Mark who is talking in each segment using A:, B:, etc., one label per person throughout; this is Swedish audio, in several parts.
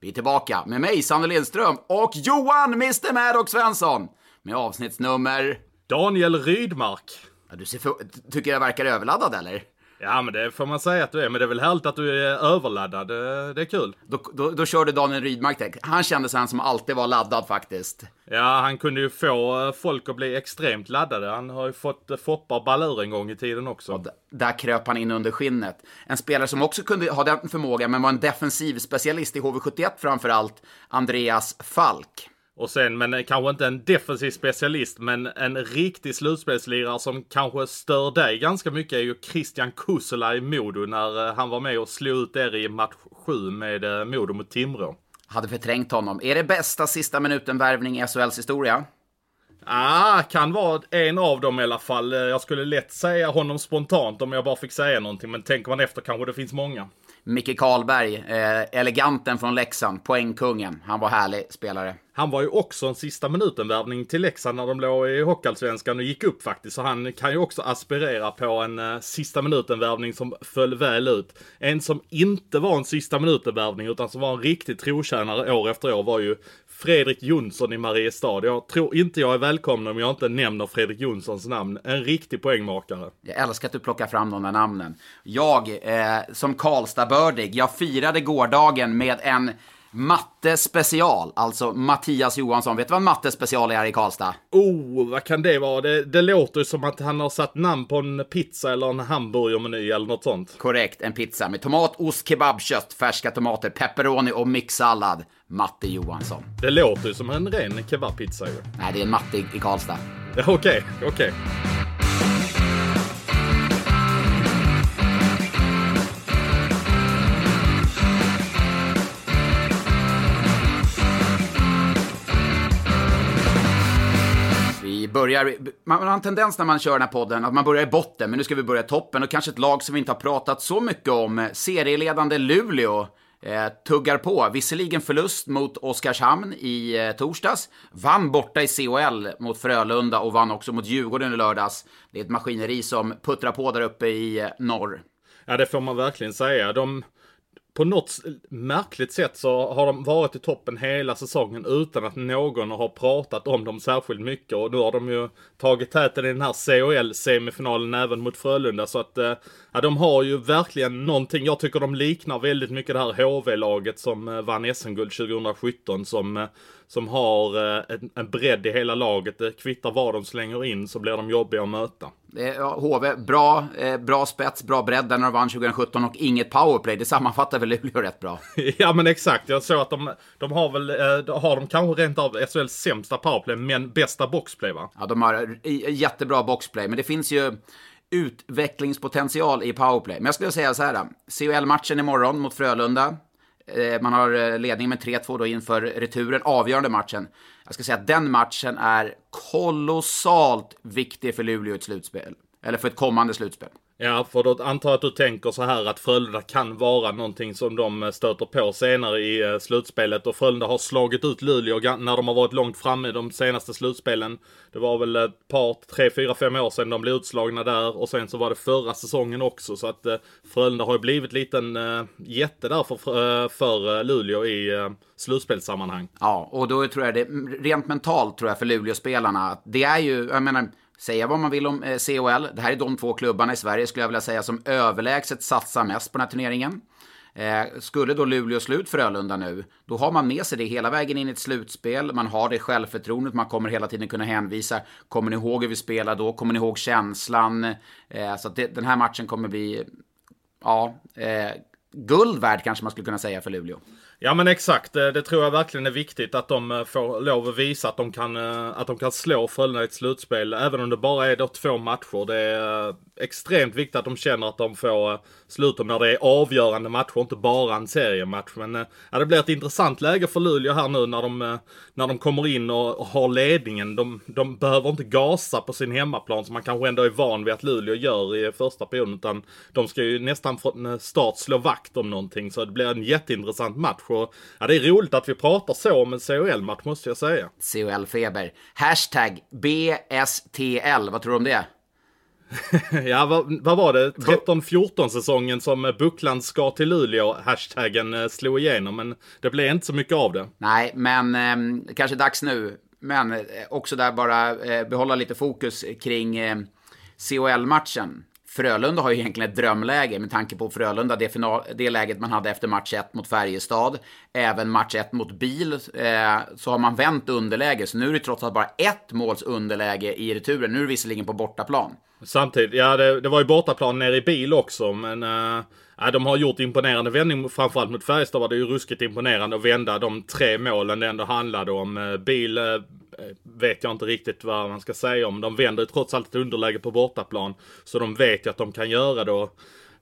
A: Vi är tillbaka med mig, Sanny Lindström, och Johan, Mr Maddox Svensson, med avsnittsnummer...
B: Daniel Rydmark.
A: Ja, du ser för... tycker jag verkar överladdad, eller?
B: Ja, men det får man säga att du är. Men det är väl härligt att du är överladdad. Det, det är kul.
A: Då, då, då körde Daniel Rydmark det. Han kände sig han som alltid var laddad faktiskt.
B: Ja, han kunde ju få eh, folk att bli extremt laddade. Han har ju fått eh, Foppa ballur en gång i tiden också.
A: Och där kröp han in under skinnet. En spelare som också kunde ha den förmågan, men var en defensiv specialist i HV71 framför allt, Andreas Falk.
B: Och sen, men kanske inte en defensiv specialist, men en riktig slutspelslirare som kanske stör dig ganska mycket är ju Christian Kusula i Modo när eh, han var med och slog ut er i match 7 med eh, Modo mot Timrå.
A: Hade förträngt honom. Är det bästa sista minuten-värvning i SHLs historia?
B: Ah, kan vara en av dem i alla fall. Eh, jag skulle lätt säga honom spontant om jag bara fick säga någonting, men tänker man efter kanske det finns många.
A: Micke Karlberg, eh, eleganten från Leksand, poängkungen. Han var härlig spelare.
B: Han var ju också en sista minuten-värvning till Leksand när de låg i Hockeyallsvenskan och gick upp faktiskt. Så han kan ju också aspirera på en uh, sista minuten-värvning som föll väl ut. En som inte var en sista minuten-värvning utan som var en riktig trotjänare år efter år var ju Fredrik Jonsson i Mariestad. Jag tror inte jag är välkommen om jag inte nämner Fredrik Jonssons namn. En riktig poängmakare.
A: Jag älskar att du plockar fram de där namnen. Jag, eh, som Karlstadbördig, jag firade gårdagen med en matte special, alltså Mattias Johansson. Vet du vad en matte special är i Karlstad?
B: Oh, vad kan det vara? Det, det låter som att han har satt namn på en pizza eller en hamburgermeny eller något sånt.
A: Korrekt, en pizza med tomat, ost, kebabkött, färska tomater, pepperoni och mixsallad. Matte Johansson.
B: Det låter ju som en ren kebabpizza ju.
A: Nej, det är en matte i Karlstad.
B: Okej, okay, okej. Okay.
A: Börjar, man har en tendens när man kör den här podden att man börjar i botten, men nu ska vi börja i toppen och kanske ett lag som vi inte har pratat så mycket om. Serieledande Luleå eh, tuggar på. Visserligen förlust mot Oskarshamn i eh, torsdags. Vann borta i CHL mot Frölunda och vann också mot Djurgården i lördags. Det är ett maskineri som puttrar på där uppe i eh, norr.
B: Ja, det får man verkligen säga. De på något märkligt sätt så har de varit i toppen hela säsongen utan att någon har pratat om dem särskilt mycket. Och nu har de ju tagit täten i den här CHL-semifinalen även mot Frölunda. Så att eh, ja, de har ju verkligen någonting. Jag tycker de liknar väldigt mycket det här HV-laget som eh, vann SM-guld 2017. Som, eh, som har en, en bredd i hela laget. Det kvittar vad de slänger in så blir de jobbiga att möta.
A: Ja, HV, bra, eh, bra spets, bra bredd när de vann 2017 och inget powerplay. Det sammanfattar väl Luleå rätt bra.
B: ja men exakt, jag såg att de, de har väl, eh, har de kanske rent av SHLs sämsta powerplay men bästa boxplay va?
A: Ja, de har jättebra boxplay, men det finns ju utvecklingspotential i powerplay. Men jag skulle säga så här, CHL-matchen imorgon mot Frölunda. Eh, man har eh, ledning med 3-2 då inför returen, avgörande matchen. Jag ska säga att den matchen är kolossalt viktig för Luleå i ett slutspel. Eller för ett kommande slutspel.
B: Ja, för då antar jag att du tänker så här att Frölunda kan vara någonting som de eh, stöter på senare i eh, slutspelet. Och Frölunda har slagit ut Luleå när de har varit långt framme i de senaste slutspelen. Det var väl ett par, tre, fyra, fem år sedan de blev utslagna där. Och sen så var det förra säsongen också. Så att eh, Frölunda har ju blivit liten jätte där för, för Luleå i slutspelssammanhang.
A: Ja, och då tror jag det, rent mentalt tror jag för Luleåspelarna, att det är ju, jag menar, Säga vad man vill om eh, CHL. Det här är de två klubbarna i Sverige, skulle jag vilja säga, som överlägset satsar mest på den här turneringen. Eh, skulle då Luleå slå ut Frölunda nu, då har man med sig det hela vägen in i ett slutspel. Man har det självförtroendet, man kommer hela tiden kunna hänvisa. Kommer ni ihåg hur vi spelade då? Kommer ni ihåg känslan? Eh, så att det, den här matchen kommer bli, ja, eh, guld värd kanske man skulle kunna säga för Luleå.
B: Ja men exakt, eh, det, tror jag verkligen är viktigt att de eh, får lov att visa att de kan, eh, att de kan slå Frölunda i ett slutspel. Även om det bara är då två matcher. Det är extremt viktigt att de känner att de får sluta när det är avgörande matcher, inte bara en seriematch. Men ja, det blir ett intressant läge för Luleå här nu när de, när de kommer in och har ledningen. De, de behöver inte gasa på sin hemmaplan som man kanske ändå är van vid att Luleå gör i första perioden. Utan de ska ju nästan från start slå vakt om någonting. Så det blir en jätteintressant match. Och, ja, det är roligt att vi pratar så om en CHL-match måste jag säga.
A: CHL-feber. Hashtag BSTL, vad tror du om det?
B: ja, vad, vad, var det? 13-14 säsongen som Buckland ska till Luleå, hashtaggen eh, slog igenom. Men det blev inte så mycket av det.
A: Nej, men eh, kanske dags nu. Men eh, också där bara eh, behålla lite fokus kring eh, CHL-matchen. Frölunda har ju egentligen ett drömläge med tanke på Frölunda, det, final, det läget man hade efter match 1 mot Färjestad. Även match 1 mot Bil eh, så har man vänt underläge, så nu är det trots allt bara ett måls underläge i returen. Nu är det visserligen på bortaplan.
B: Samtidigt, ja det, det var ju bortaplan nere i Bil också, men eh, Ja, de har gjort imponerande vändning, framförallt mot Färjestad var det ju ruskigt imponerande att vända de tre målen det ändå handlade om. Eh, bil eh, eh, vet jag inte riktigt vad man ska säga om. De vänder trots allt ett underläge på bortaplan. Så de vet ju att de kan göra det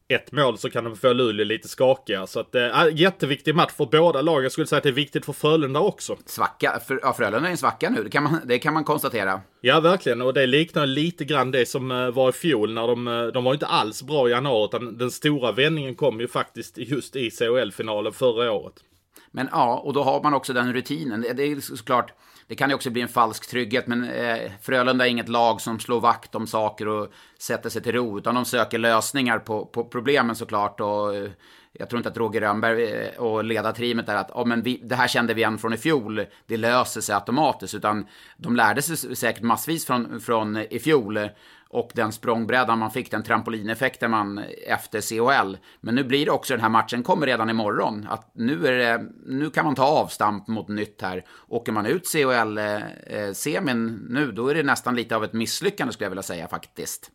B: ett mål så kan de få Luleå lite skakiga. Så att, äh, jätteviktig match för båda lagen. Jag skulle säga att det är viktigt för Frölunda också.
A: Svacka, för, ja, Frölunda är en svacka nu, det kan, man, det kan man konstatera.
B: Ja, verkligen. Och det liknar lite grann det som äh, var i fjol när de, äh, de var inte alls bra i januari. Utan den stora vändningen kom ju faktiskt just i CHL-finalen förra året.
A: Men ja, och då har man också den rutinen. Det är såklart det kan ju också bli en falsk trygghet, men eh, Frölunda är inget lag som slår vakt om saker och sätter sig till ro, utan de söker lösningar på, på problemen såklart. Och, eh, jag tror inte att Roger Rönnberg eh, och ledarteamet är att oh, men vi, det här kände vi igen från i fjol, det löser sig automatiskt. Utan de lärde sig säkert massvis från, från i fjol och den språngbrädan man fick, den trampolineffekten man efter CHL. Men nu blir det också, den här matchen kommer redan imorgon, att nu, är det, nu kan man ta avstamp mot nytt här. Åker man ut CHL-semin eh, eh nu, då är det nästan lite av ett misslyckande skulle jag vilja säga faktiskt.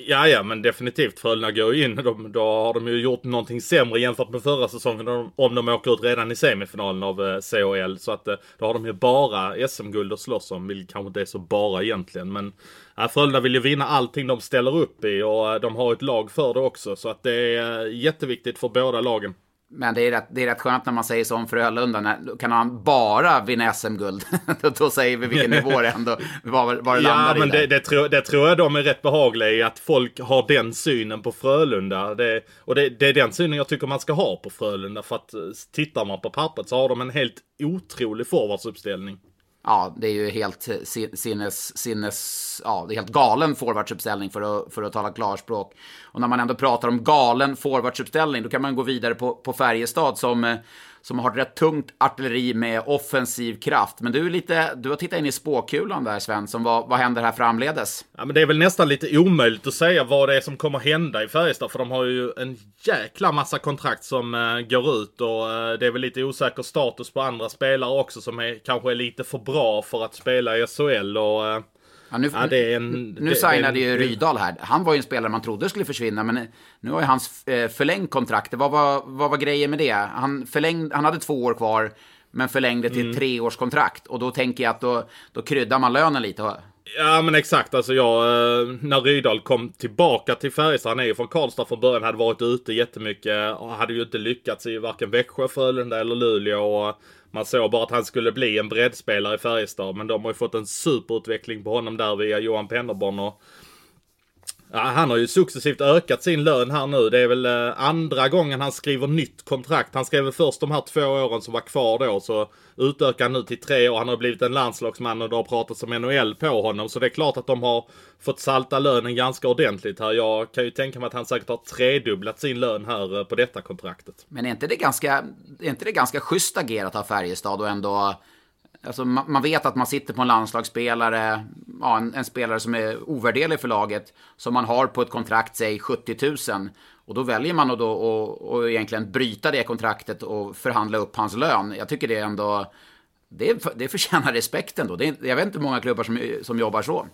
B: Ja, ja, men definitivt. Frölunda går ju in. De, då har de ju gjort någonting sämre jämfört med förra säsongen om de åker ut redan i semifinalen av eh, CHL. Så att eh, då har de ju bara SM-guld att slåss om, vilket kanske inte är så bara egentligen. Men ja, Frölunda vill ju vinna allting de ställer upp i och eh, de har ett lag för det också. Så att det är eh, jätteviktigt för båda lagen.
A: Men det är, rätt, det är rätt skönt när man säger så om Frölunda. Då kan han bara vinna SM-guld. då, säger vi vilken nivå det ändå var, var det
B: Ja, men det, det, tror, det tror jag de är rätt behagliga i. Att folk har den synen på Frölunda. Det, och det, det är den synen jag tycker man ska ha på Frölunda. För att eh, tittar man på pappret så har de en helt otrolig forwardsuppställning
A: ja, det är ju helt eh, sinnes, sinnes, ja, det är helt galen forwardsuppställning för att, för att tala klarspråk. Och när man ändå pratar om galen forwardsuppställning, då kan man gå vidare på, på Färjestad som eh, som har ett rätt tungt artilleri med offensiv kraft. Men du, är lite, du har tittat in i spåkulan där Svensson. Vad, vad händer här framledes?
B: Ja, men det är väl nästan lite omöjligt att säga vad det är som kommer hända i Färjestad. För de har ju en jäkla massa kontrakt som äh, går ut och äh, det är väl lite osäker status på andra spelare också som är, kanske är lite för bra för att spela i SHL. Och, äh,
A: Ja, nu, ja, det är en, nu signade ju Rydahl här. Han var ju en spelare man trodde skulle försvinna, men nu har ju hans eh, förlängt kontrakt. Vad var, vad var grejen med det? Han, förlängd, han hade två år kvar, men förlängde till mm. treårskontrakt. Och då tänker jag att då, då kryddar man lönen lite.
B: Ja men exakt, alltså jag, eh, när Rydahl kom tillbaka till Färjestad, han är ju från Karlstad från början, hade varit ute jättemycket och hade ju inte lyckats i varken Växjö, Frölunda eller Luleå. Och man såg bara att han skulle bli en breddspelare i Färjestad. Men de har ju fått en superutveckling på honom där via Johan Pennerborn. Och Ja, han har ju successivt ökat sin lön här nu. Det är väl eh, andra gången han skriver nytt kontrakt. Han skrev väl först de här två åren som var kvar då. Så utökar han nu till tre år. Han har blivit en landslagsman och det har pratats om NHL på honom. Så det är klart att de har fått salta lönen ganska ordentligt här. Jag kan ju tänka mig att han säkert har tredubblat sin lön här eh, på detta kontraktet.
A: Men är inte det ganska, är inte det ganska schysst agerat av Färjestad och ändå Alltså, man vet att man sitter på en landslagsspelare, ja, en, en, spelare som är ovärderlig för laget, som man har på ett kontrakt, säg 70 000. Och då väljer man att då, och, och egentligen bryta det kontraktet och förhandla upp hans lön. Jag tycker det är ändå, det, det förtjänar respekt ändå. Det är, jag vet inte hur många klubbar som, som jobbar så.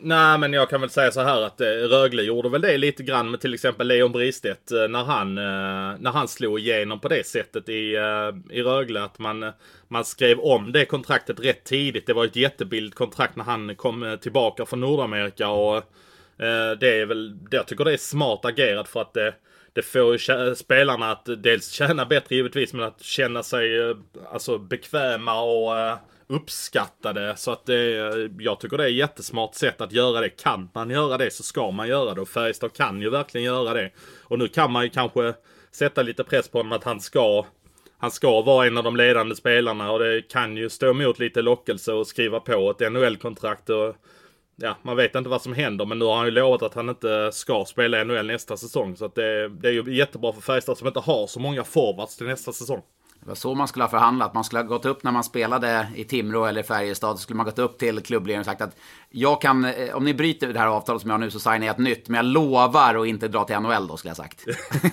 B: Nej, men jag kan väl säga så här att eh, Rögle gjorde väl det lite grann med till exempel Leon Bristedt eh, när han, eh, när han slog igenom på det sättet i, i Rögle. Att man, man skrev om det kontraktet rätt tidigt. Det var ett jättebilligt kontrakt när han kom tillbaka från Nordamerika. Och det är väl, jag tycker det är smart agerat för att det, det får ju spelarna att dels tjäna bättre givetvis, men att känna sig alltså bekväma och uppskattade. Så att det, jag tycker det är ett jättesmart sätt att göra det. Kan man göra det så ska man göra det. Och Färjestad kan ju verkligen göra det. Och nu kan man ju kanske sätta lite press på honom att han ska han ska vara en av de ledande spelarna och det kan ju stå emot lite lockelse och skriva på ett NHL-kontrakt. Och, ja, man vet inte vad som händer men nu har han ju lovat att han inte ska spela NHL nästa säsong. Så att det, det är ju jättebra för Färjestad som inte har så många forwards till nästa säsong.
A: Det var så man skulle ha förhandlat. Man skulle ha gått upp när man spelade i Timrå eller Färjestad. Så skulle man gått upp till klubbledningen och sagt att jag kan, eh, om ni bryter det här avtalet som jag har nu så signar jag ett nytt. Men jag lovar att inte dra till NHL då, skulle jag sagt.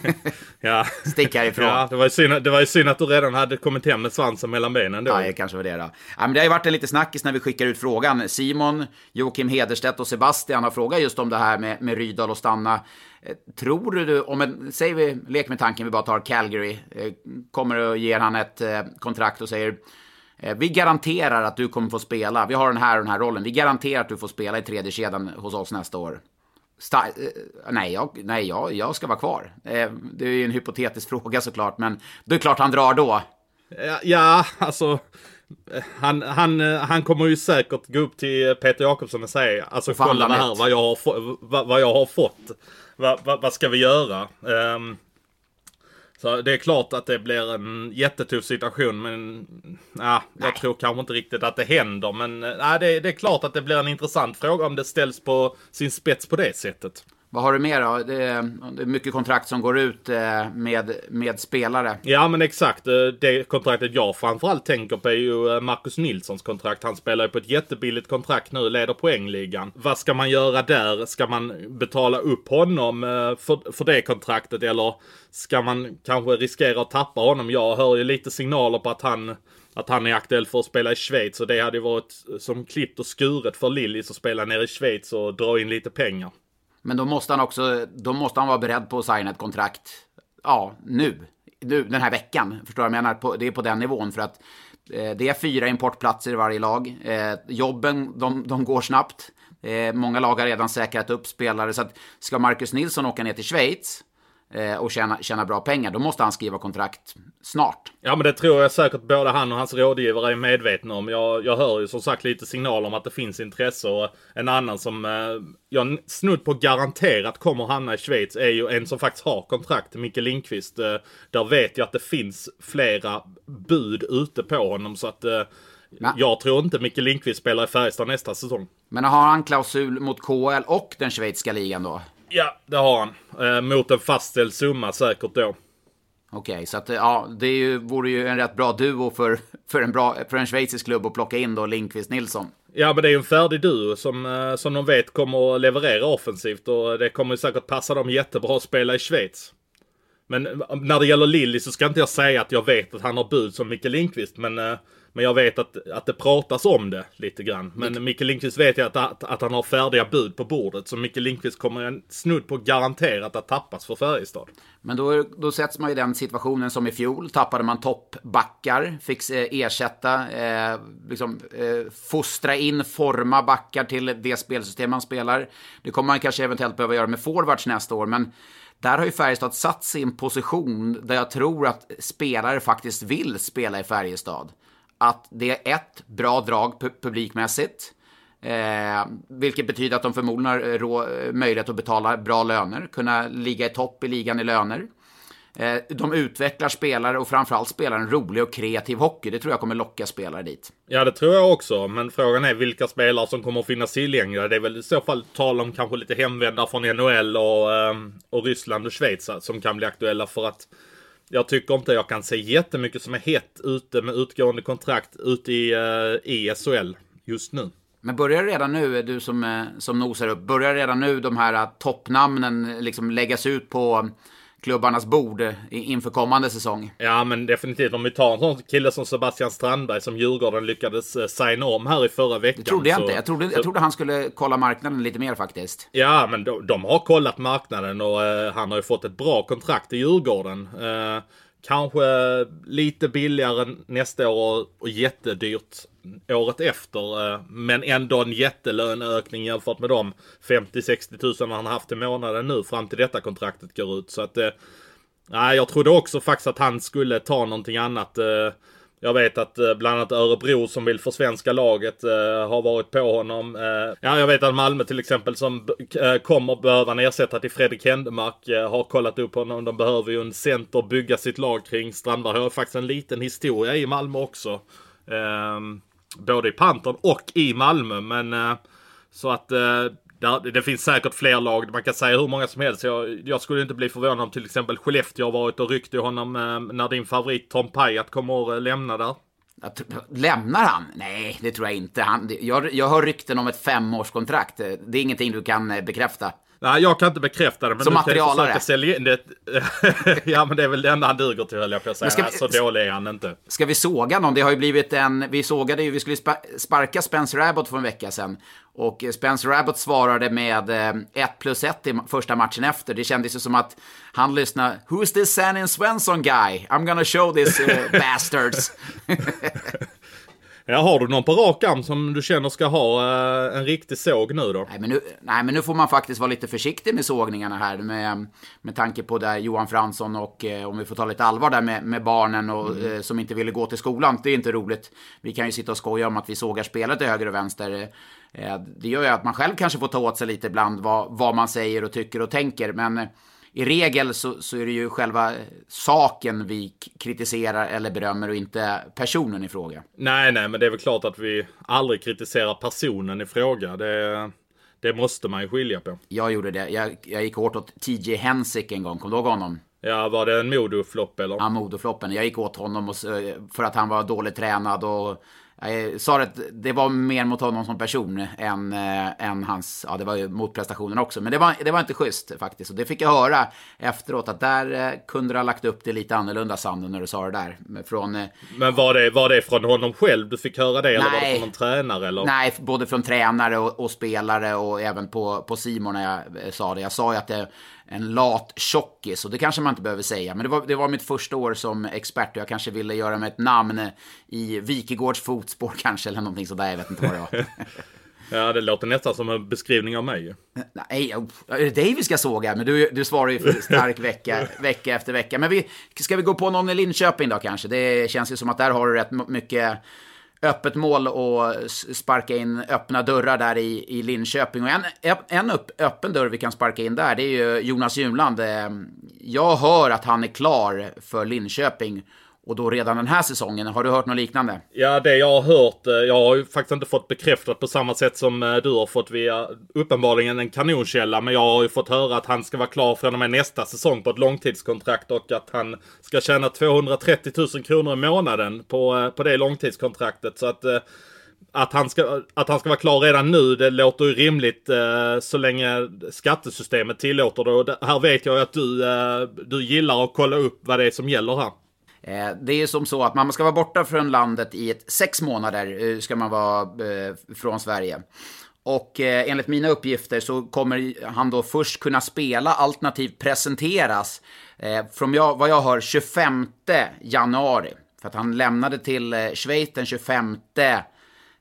B: ja.
A: Stick härifrån.
B: Ja, det var, ju synd, det var ju synd att du redan hade kommit hem med svansen mellan benen då.
A: Ja, det kanske var det då. Ja, men det har ju varit en lite snackis när vi skickar ut frågan. Simon, Joakim Hederstedt och Sebastian har frågat just om det här med, med Rydal och stanna. Eh, tror du, om en, säger vi, lek med tanken, vi bara tar Calgary, eh, kommer och ger han ett eh, kontrakt och säger vi garanterar att du kommer få spela, vi har den här och den här rollen, vi garanterar att du får spela i tredje kedjan hos oss nästa år. Sta nej, jag, nej jag, jag ska vara kvar. det är ju en hypotetisk fråga såklart, men det är klart han drar då.
B: Ja, ja alltså... Han, han, han kommer ju säkert gå upp till Peter Jakobsson och säga, alltså kolla här vad jag har, vad, vad jag har fått vad, vad, vad ska vi göra? Um, så det är klart att det blir en jättetuff situation men ja, jag tror kanske inte riktigt att det händer. Men ja, det, det är klart att det blir en intressant fråga om det ställs på sin spets på det sättet.
A: Vad har du mer då? Det är, det är mycket kontrakt som går ut eh, med, med spelare.
B: Ja men exakt. Eh, det kontraktet jag framförallt tänker på är ju eh, Marcus Nilssons kontrakt. Han spelar ju på ett jättebilligt kontrakt nu, leder poängligan. Vad ska man göra där? Ska man betala upp honom för, för det kontraktet eller ska man kanske riskera att tappa honom? Jag hör ju lite signaler på att han att han är aktuell för att spela i Schweiz och det hade ju varit som klippt och skuret för Lillis att spela nere i Schweiz och dra in lite pengar.
A: Men då måste han också, då måste han vara beredd på att signa ett kontrakt, ja, nu. nu den här veckan, förstår du vad jag menar? det är på den nivån för att eh, det är fyra importplatser i varje lag. Eh, jobben, de, de går snabbt. Eh, många lag har redan säkrat upp spelare, så att ska Marcus Nilsson åka ner till Schweiz, och tjäna, tjäna bra pengar, då måste han skriva kontrakt snart.
B: Ja men det tror jag säkert både han och hans rådgivare är medvetna om. Jag, jag hör ju som sagt lite signaler om att det finns intresse och en annan som eh, jag snudd på garanterat kommer hamna i Schweiz är ju en som faktiskt har kontrakt, Micke Lindqvist. Eh, där vet jag att det finns flera bud ute på honom så att eh, jag tror inte Micke Lindqvist spelar i Färjestad nästa säsong.
A: Men har han klausul mot KL och den schweiziska ligan då?
B: Ja, det har han. Eh, mot en fastställd summa säkert då.
A: Okej, okay, så att ja, det är ju, vore ju en rätt bra duo för, för, en, bra, för en schweizisk klubb att plocka in då Lindqvist Nilsson.
B: Ja, men det är ju en färdig duo som, eh, som de vet kommer att leverera offensivt och det kommer ju säkert passa dem jättebra att spela i Schweiz. Men eh, när det gäller Lilly så ska inte jag säga att jag vet att han har bud som Micke Lindqvist, men eh, men jag vet att, att det pratas om det lite grann. Men Micke Lindqvist vet jag att, att, att, han har färdiga bud på bordet. Så Micke Lindqvist kommer snudd på garanterat att tappas för Färjestad.
A: Men då, då sätts man i den situationen som i fjol. Tappade man toppbackar, fick eh, ersätta, eh, liksom, eh, fostra in, forma backar till det spelsystem man spelar. Det kommer man kanske eventuellt behöva göra med forwards nästa år. Men där har ju Färjestad satt en position där jag tror att spelare faktiskt vill spela i Färjestad att det är ett, bra drag publikmässigt. Eh, vilket betyder att de förmodligen har eh, rå, eh, möjlighet att betala bra löner, kunna ligga i topp i ligan i löner. Eh, de utvecklar spelare och framförallt spelar en rolig och kreativ hockey. Det tror jag kommer locka spelare dit.
B: Ja, det tror jag också. Men frågan är vilka spelare som kommer att finnas tillgängliga. Det är väl i så fall tal om kanske lite hemvändare från NHL och, eh, och Ryssland och Schweiz eh, som kan bli aktuella för att jag tycker inte jag kan se jättemycket som är hett ute med utgående kontrakt ute i, eh, uh, i SHL just nu.
A: Men börjar redan nu, du som, eh, som nosar upp, börjar redan nu de här eh, toppnamnen liksom läggas ut på klubbarnas bord inför kommande säsong.
B: Ja, men definitivt. Om vi tar en sån kille som Sebastian Strandberg som Djurgården lyckades eh, signa om här i förra veckan.
A: Det trodde jag
B: så,
A: inte. Jag trodde, jag trodde han skulle kolla marknaden lite mer faktiskt.
B: Ja, men de, de har kollat marknaden och eh, han har ju fått ett bra kontrakt i Djurgården. Eh, kanske lite billigare nästa år och jättedyrt året efter. Eh, men ändå en jättelöneökning jämfört med de 50-60 tusen han haft i månaden nu fram till detta kontraktet går ut. Så att eh, Nej, jag trodde också faktiskt att han skulle ta någonting annat. Eh, jag vet att bland annat Örebro som vill försvenska laget har varit på honom. Ja, jag vet att Malmö till exempel som kommer behöva en ersättare till Fredrik Händemark har kollat upp honom. De behöver ju en center bygga sitt lag kring. Strandberg har faktiskt en liten historia i Malmö också. Ehm, både i Pantern och i Malmö. Men eh, så att eh, där, det finns säkert fler lag. Man kan säga hur många som helst. Jag, jag skulle inte bli förvånad om till exempel Skellefteå har varit och ryckt i honom eh, när din favorit Tom Payat kommer att lämna där.
A: Lämnar han? Nej, det tror jag inte. Han, jag, jag hör rykten om ett femårskontrakt. Det är ingenting du kan bekräfta.
B: Nej, jag kan inte bekräfta det. Men
A: Som materialare?
B: Sälja in det. ja, men det är väl det enda han duger till, höll jag på att säga. Vi, så dålig är han inte.
A: Ska vi såga någon? Det har ju blivit en... Vi sågade ju... Vi skulle sparka Spencer Abbott för en vecka sedan. Och Spencer Abbott svarade med 1 eh, plus 1 i första matchen efter. Det kändes ju som att han lyssnade. Who's this Sanin Svensson guy? I'm gonna show this uh, bastards.
B: Ja, har du någon på rak arm som du känner ska ha eh, en riktig såg nu då?
A: Nej men nu, nej, men nu får man faktiskt vara lite försiktig med sågningarna här. Med, med tanke på där Johan Fransson och, eh, om vi får ta lite allvar där med, med barnen och, mm. eh, som inte ville gå till skolan. Det är inte roligt. Vi kan ju sitta och skoja om att vi sågar spelare till höger och vänster. Eh, det gör ju att man själv kanske får ta åt sig lite ibland vad, vad man säger och tycker och tänker. Men i regel så, så, är det ju själva saken vi kritiserar eller berömmer och inte personen i fråga.
B: Nej, nej, men det är väl klart att vi aldrig kritiserar personen i fråga. Det, det måste man ju skilja på.
A: Jag gjorde det. Jag, jag gick hårt åt TJ Hensik en gång. Kommer du ihåg honom?
B: Ja, var det en Modoflopp eller?
A: Ja, Modofloppen. Jag gick åt honom och, för att han var dåligt tränad och jag sa att det var mer mot honom som person än, äh, än hans, ja det var ju mot prestationen också. Men det var, det var inte schysst faktiskt. Och det fick jag höra efteråt att där äh, kunde du ha lagt upp det lite annorlunda Sanden när du sa det där. Från, äh,
B: Men var det, var det från honom själv du fick höra det? Nej, eller var det från någon tränare? Eller?
A: Nej, både från tränare och, och spelare och även på, på Simon när jag sa det. Jag sa ju att det en lat tjockis. Och det kanske man inte behöver säga. Men det var, det var mitt första år som expert och jag kanske ville göra mig ett namn i Wikegårds fotspår kanske, eller någonting sådär. Jag vet inte vad det var.
B: Ja, det låter nästan som en beskrivning av mig.
A: Nej, är det dig vi ska såga? Men du, du svarar ju för stark vecka, vecka efter vecka. Men vi, ska vi gå på någon i Linköping då kanske? Det känns ju som att där har du rätt mycket öppet mål och sparka in öppna dörrar där i, i Linköping. Och en, en upp, öppen dörr vi kan sparka in där, det är ju Jonas Junland. Ehm, jag hör att han är klar för Linköping. Och då redan den här säsongen. Har du hört något liknande?
B: Ja, det jag har hört. Eh, jag har ju faktiskt inte fått bekräftat på samma sätt som eh, du har fått via uppenbarligen en kanonkälla. Men jag har ju fått höra att han ska vara klar från och med nästa säsong på ett långtidskontrakt och att han ska tjäna 230 000 kronor i månaden på, eh, på det långtidskontraktet. Så att att han, ska, att han ska vara klar redan nu, det låter ju rimligt eh, så länge skattesystemet tillåter det. Och här vet jag att du, eh, du gillar att kolla upp vad det är som gäller här.
A: Eh, det är som så att man ska vara borta från landet i ett sex månader eh, ska man vara eh, från Sverige. Och enligt mina uppgifter så kommer han då först kunna spela alternativt presenteras från jag, vad jag hör 25 januari. För att han lämnade till Schweiz den 25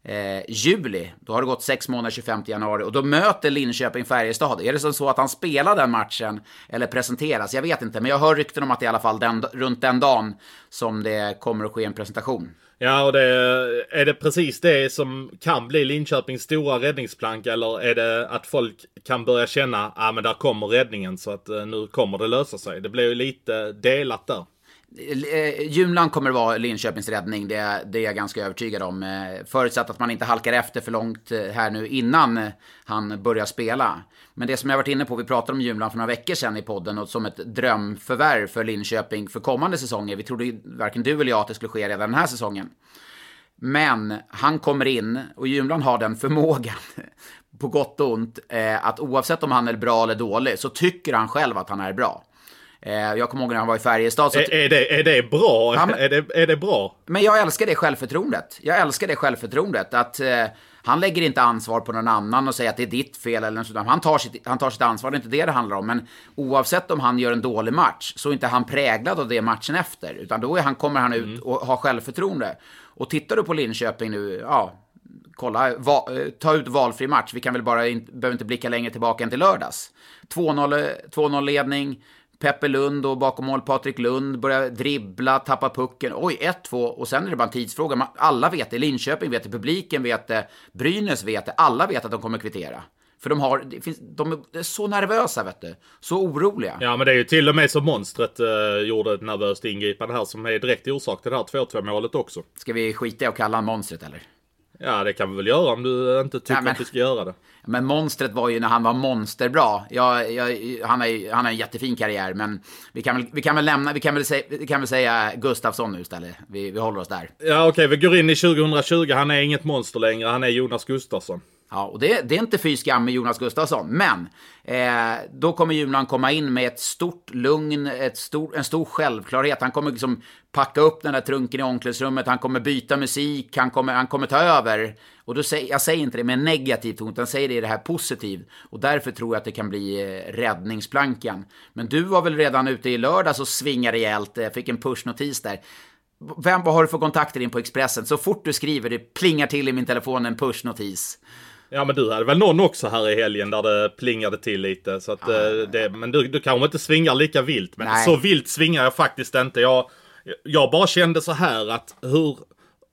A: eh, juli. Då har det gått sex månader, 25 januari. Och då möter Linköping Färjestad. Är det som så att han spelar den matchen, eller presenteras? Jag vet inte, men jag hör rykten om att det är i alla fall den, runt den dagen som det kommer att ske en presentation.
B: Ja, och det, är det precis det som kan bli Linköpings stora räddningsplank eller är det att folk kan börja känna att ah, men där kommer räddningen så att eh, nu kommer det lösa sig? Det blir ju lite delat där.
A: Eh, Junland kommer att vara Linköpings räddning, det, det är jag ganska övertygad om. Eh, förutsatt att man inte halkar efter för långt eh, här nu innan eh, han börjar spela. Men det som jag varit inne på, vi pratade om Junland för några veckor sedan i podden och som ett drömförvärv för Linköping för kommande säsonger. Vi trodde varken du eller jag att det skulle ske redan den här säsongen. Men han kommer in och Junland har den förmågan, på gott och ont, att oavsett om han är bra eller dålig så tycker han själv att han är bra. Eh, jag kommer ihåg när han var i Färjestad. Så
B: är, är, det, är det bra?
A: Men-
B: är, det, är det bra?
A: men jag älskar det självförtroendet. Jag älskar det självförtroendet. Att eh, han lägger inte ansvar på någon annan och säger att det är ditt fel eller något sånt. Han tar, sitt, han tar sitt ansvar, det är inte det det handlar om. Men oavsett om han gör en dålig match så är inte han präglad av det matchen efter. Utan då är han, kommer han ut och har självförtroende. Och tittar du på Linköping nu, ja, kolla, va, eh, ta ut valfri match. Vi kan väl bara, in, behöver inte blicka längre tillbaka än till lördags. 2-0 eh, 2-0 ledning. Peppe Lund och bakom mål Patrik Lund börjar dribbla, tappa pucken. Oj, 1-2 och sen är det bara en tidsfråga. Man- Alla vet det, Linköping vet det, publiken vet det, Brynäs vet det, alla vet att de kommer kvittera. För de, har, finns, de är så nervösa, vet du. Så oroliga.
B: Ja men det är ju till och med så monstret eh, gjorde ett nervöst ingripande här som är direkt orsak till det här 2-2 målet också.
A: Ska vi skita i att kalla han monstret, eller?
B: Ja det kan vi väl göra om du inte tycker
A: Nej, men-
B: att vi ska göra det.
A: Men monstret var ju när han var monsterbra. Jag, jag, han, har han har en jättefin karriär, men vi kan väl, vi kan väl lämna, vi kan väl, säga, vi kan väl säga Gustafsson nu istället. Vi, vi håller oss där.
B: Ja okej, vi går in i 2020. Han är inget monster längre. Han är Jonas Gustafsson.
A: Ja, och det, det är inte fy skam med Jonas Gustafsson, men eh, då kommer Julan komma in med ett stort lugn, ett stor, en stor självklarhet. Han kommer liksom packa upp den där trunken i omklädningsrummet, han kommer byta musik, han kommer, han kommer ta över. Och då säger, jag säger inte det med negativ ton, utan säger det i det här positiv. Och därför tror jag att det kan bli eh, räddningsplankan. Men du var väl redan ute i lördags och svingade rejält, eh, fick en pushnotis där. Vem, vad har du för kontakter in på Expressen? Så fort du skriver, det plingar till i min telefon en pushnotis.
B: Ja men du hade väl någon också här i helgen där det plingade till lite. Så att, eh, det, men du, du kanske inte svingar lika vilt. Men
A: Nej.
B: så vilt svingar jag faktiskt inte. Jag, jag bara kände så här att hur,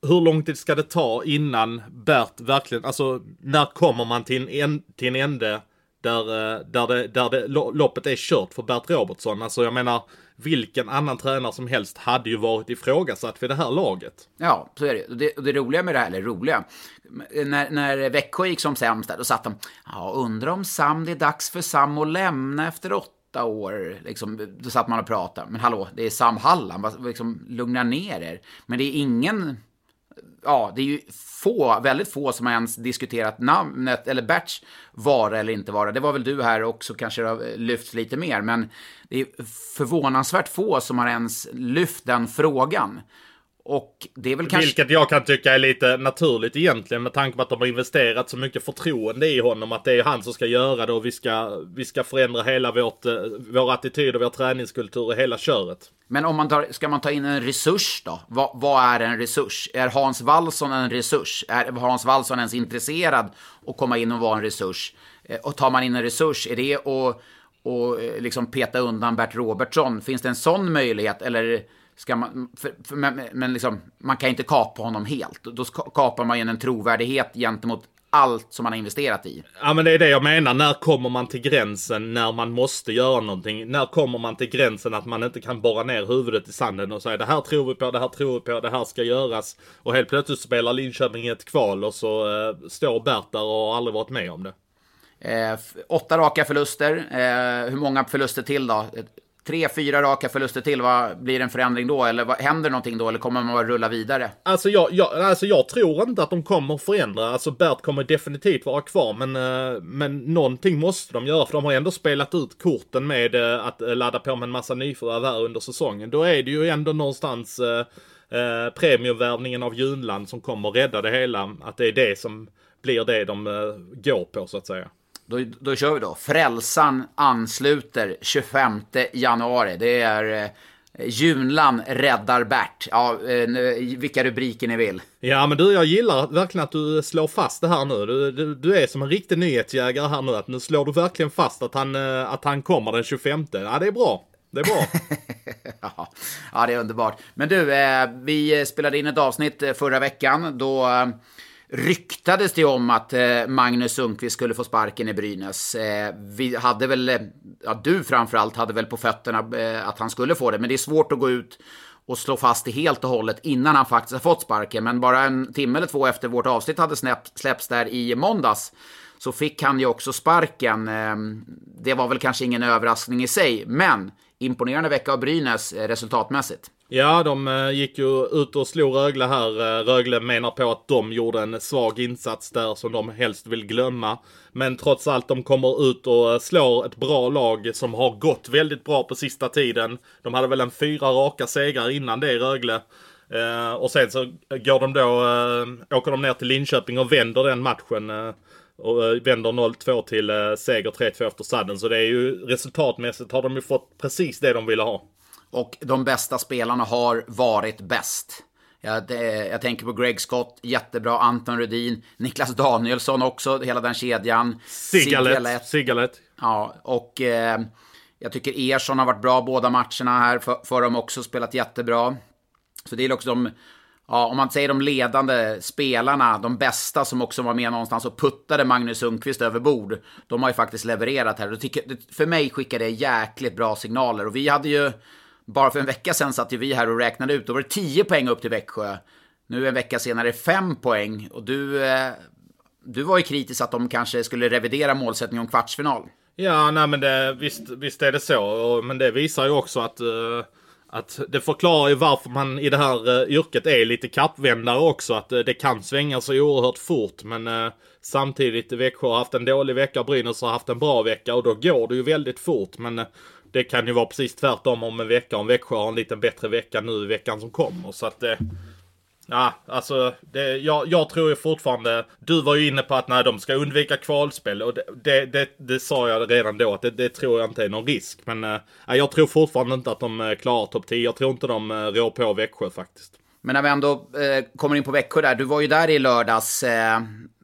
B: hur lång tid ska det ta innan Bert verkligen, alltså när kommer man till en, till en ände där, eh, där, det, där det, lo- loppet är kört för Bert Robertsson? Alltså jag menar, vilken annan tränare som helst hade ju varit ifrågasatt för det här laget.
A: Ja, så är det. Och det. Det roliga med det här, eller roliga, när, när Växjö gick som sämst där, då satt de, ja, undrar om Sam, det är dags för Sam att lämna efter åtta år. Liksom, då satt man och pratade. Men hallå, det är Sam Hallam. liksom, lugna ner er. Men det är ingen, ja, det är ju få, väldigt få som har ens diskuterat namnet, eller Berts vara eller inte vara. Det var väl du här också, kanske det har lyfts lite mer, men det är förvånansvärt få som har ens lyft den frågan. Och det är väl kanske...
B: Vilket jag kan tycka är lite naturligt egentligen med tanke på att de har investerat så mycket förtroende i honom. Att det är han som ska göra det och vi ska, vi ska förändra hela vårt, eh, vår attityd och vår träningskultur och hela köret.
A: Men om man tar, ska man ta in en resurs då? Vad, vad är en resurs? Är Hans Wallson en resurs? Är Hans Wallson ens intresserad att komma in och vara en resurs? Eh, Och tar man in en resurs, är det att och eh, liksom peta undan Bert Robertsson? Finns det en sån möjlighet? Eller ska man... För, för, men men liksom, man kan inte kapa honom helt. Då kapar man ju en trovärdighet gentemot allt som man har investerat i.
B: Ja men det är det jag menar. När kommer man till gränsen när man måste göra någonting? När kommer man till gränsen att man inte kan borra ner huvudet i sanden och säga det här tror vi på, det här tror vi på, det här ska göras. Och helt plötsligt spelar Linköping ett kval och så eh, står Bert där och har aldrig varit med om det.
A: Eh, åtta raka förluster. Eh, hur många förluster till då? Tre, fyra raka förluster till. Vad blir det en förändring då? Eller vad, händer någonting då? Eller kommer man bara rulla vidare?
B: Alltså jag, jag, alltså jag tror inte att de kommer förändra. Alltså Bert kommer definitivt vara kvar men, eh, men någonting måste de göra för de har ändå spelat ut korten med eh, att eh, ladda på med en massa nyförvärv här under säsongen. Då är det ju ändå någonstans eh, premiumvärvningen av Junland som kommer rädda det hela. Att det är det som blir det de eh, går på så att säga.
A: Då, då kör vi då. Frälsan ansluter 25 januari. Det är eh, Junlan räddar Bert. Ja, eh, vilka rubriker ni vill.
B: Ja men du, jag gillar verkligen att du slår fast det här nu. Du, du, du är som en riktig nyhetsjägare här nu. Att nu slår du verkligen fast att han, eh, att han kommer den 25. Ja det är bra. Det är bra.
A: Ja, det är underbart. Men du, eh, vi spelade in ett avsnitt eh, förra veckan. Då eh, ryktades det om att eh, Magnus Sundqvist skulle få sparken i Brynäs. Eh, vi hade väl, eh, ja, du framförallt hade väl på fötterna att han skulle få det. Men det är svårt att gå ut och slå fast det helt och hållet innan han faktiskt har fått sparken. Men bara en timme eller två efter vårt avsnitt hade släppts där i måndags så fick han ju också sparken. Ehm, det var väl kanske ingen överraskning i sig, men imponerande vecka av Brynäs resultatmässigt.
B: Ja, de eh, gick ju ut och slog Rögle här. Eh, Rögle menar på att de gjorde en svag insats där som de helst vill glömma. Men trots allt, de kommer ut och eh, slår ett bra lag som har gått väldigt bra på sista tiden. De hade väl en fyra raka segrar innan det i Rögle. Och sen så går de då, åker de ner till Linköping och vänder den matchen. Och vänder 0-2 till seger 3-2 efter sadden. Så det är ju resultatmässigt har de ju fått precis det de ville ha.
A: Och de bästa spelarna har varit bäst. Jag, jag tänker på Greg Scott, jättebra. Anton Rudin, Niklas Danielsson också, hela den kedjan.
B: Sigalet. Sigalet.
A: Ja, och eh, jag tycker Ersson har varit bra båda matcherna här för, för dem också, spelat jättebra. Så det är också de, ja, om man säger de ledande spelarna, de bästa som också var med någonstans och puttade Magnus Sundqvist över bord. De har ju faktiskt levererat här. Tycker, för mig skickar det jäkligt bra signaler. Och vi hade ju, bara för en vecka sedan satt ju vi här och räknade ut, då var det 10 poäng upp till Växjö. Nu en vecka senare 5 poäng. Och du, eh, du var ju kritisk att de kanske skulle revidera målsättningen om kvartsfinal.
B: Ja, nej men det, visst, visst är det så. Men det visar ju också att eh, att det förklarar ju varför man i det här uh, yrket är lite kappvändare också. Att uh, det kan svänga så oerhört fort. Men uh, samtidigt Växjö har haft en dålig vecka, Brynäs har haft en bra vecka och då går det ju väldigt fort. Men det kan ju vara precis tvärtom om en vecka. Om Växjö har en lite bättre vecka nu i veckan som kommer. Så att det... Ja, alltså det, jag, jag tror ju fortfarande... Du var ju inne på att nej, de ska undvika kvalspel och det, det, det, det sa jag redan då att det, det, tror jag inte är någon risk. Men äh, jag tror fortfarande inte att de eh, klarar topp 10. Jag tror inte de äh, rår på Växjö faktiskt.
A: Men när vi ändå eh, kommer in på Växjö där. Du var ju där i lördags. Eh,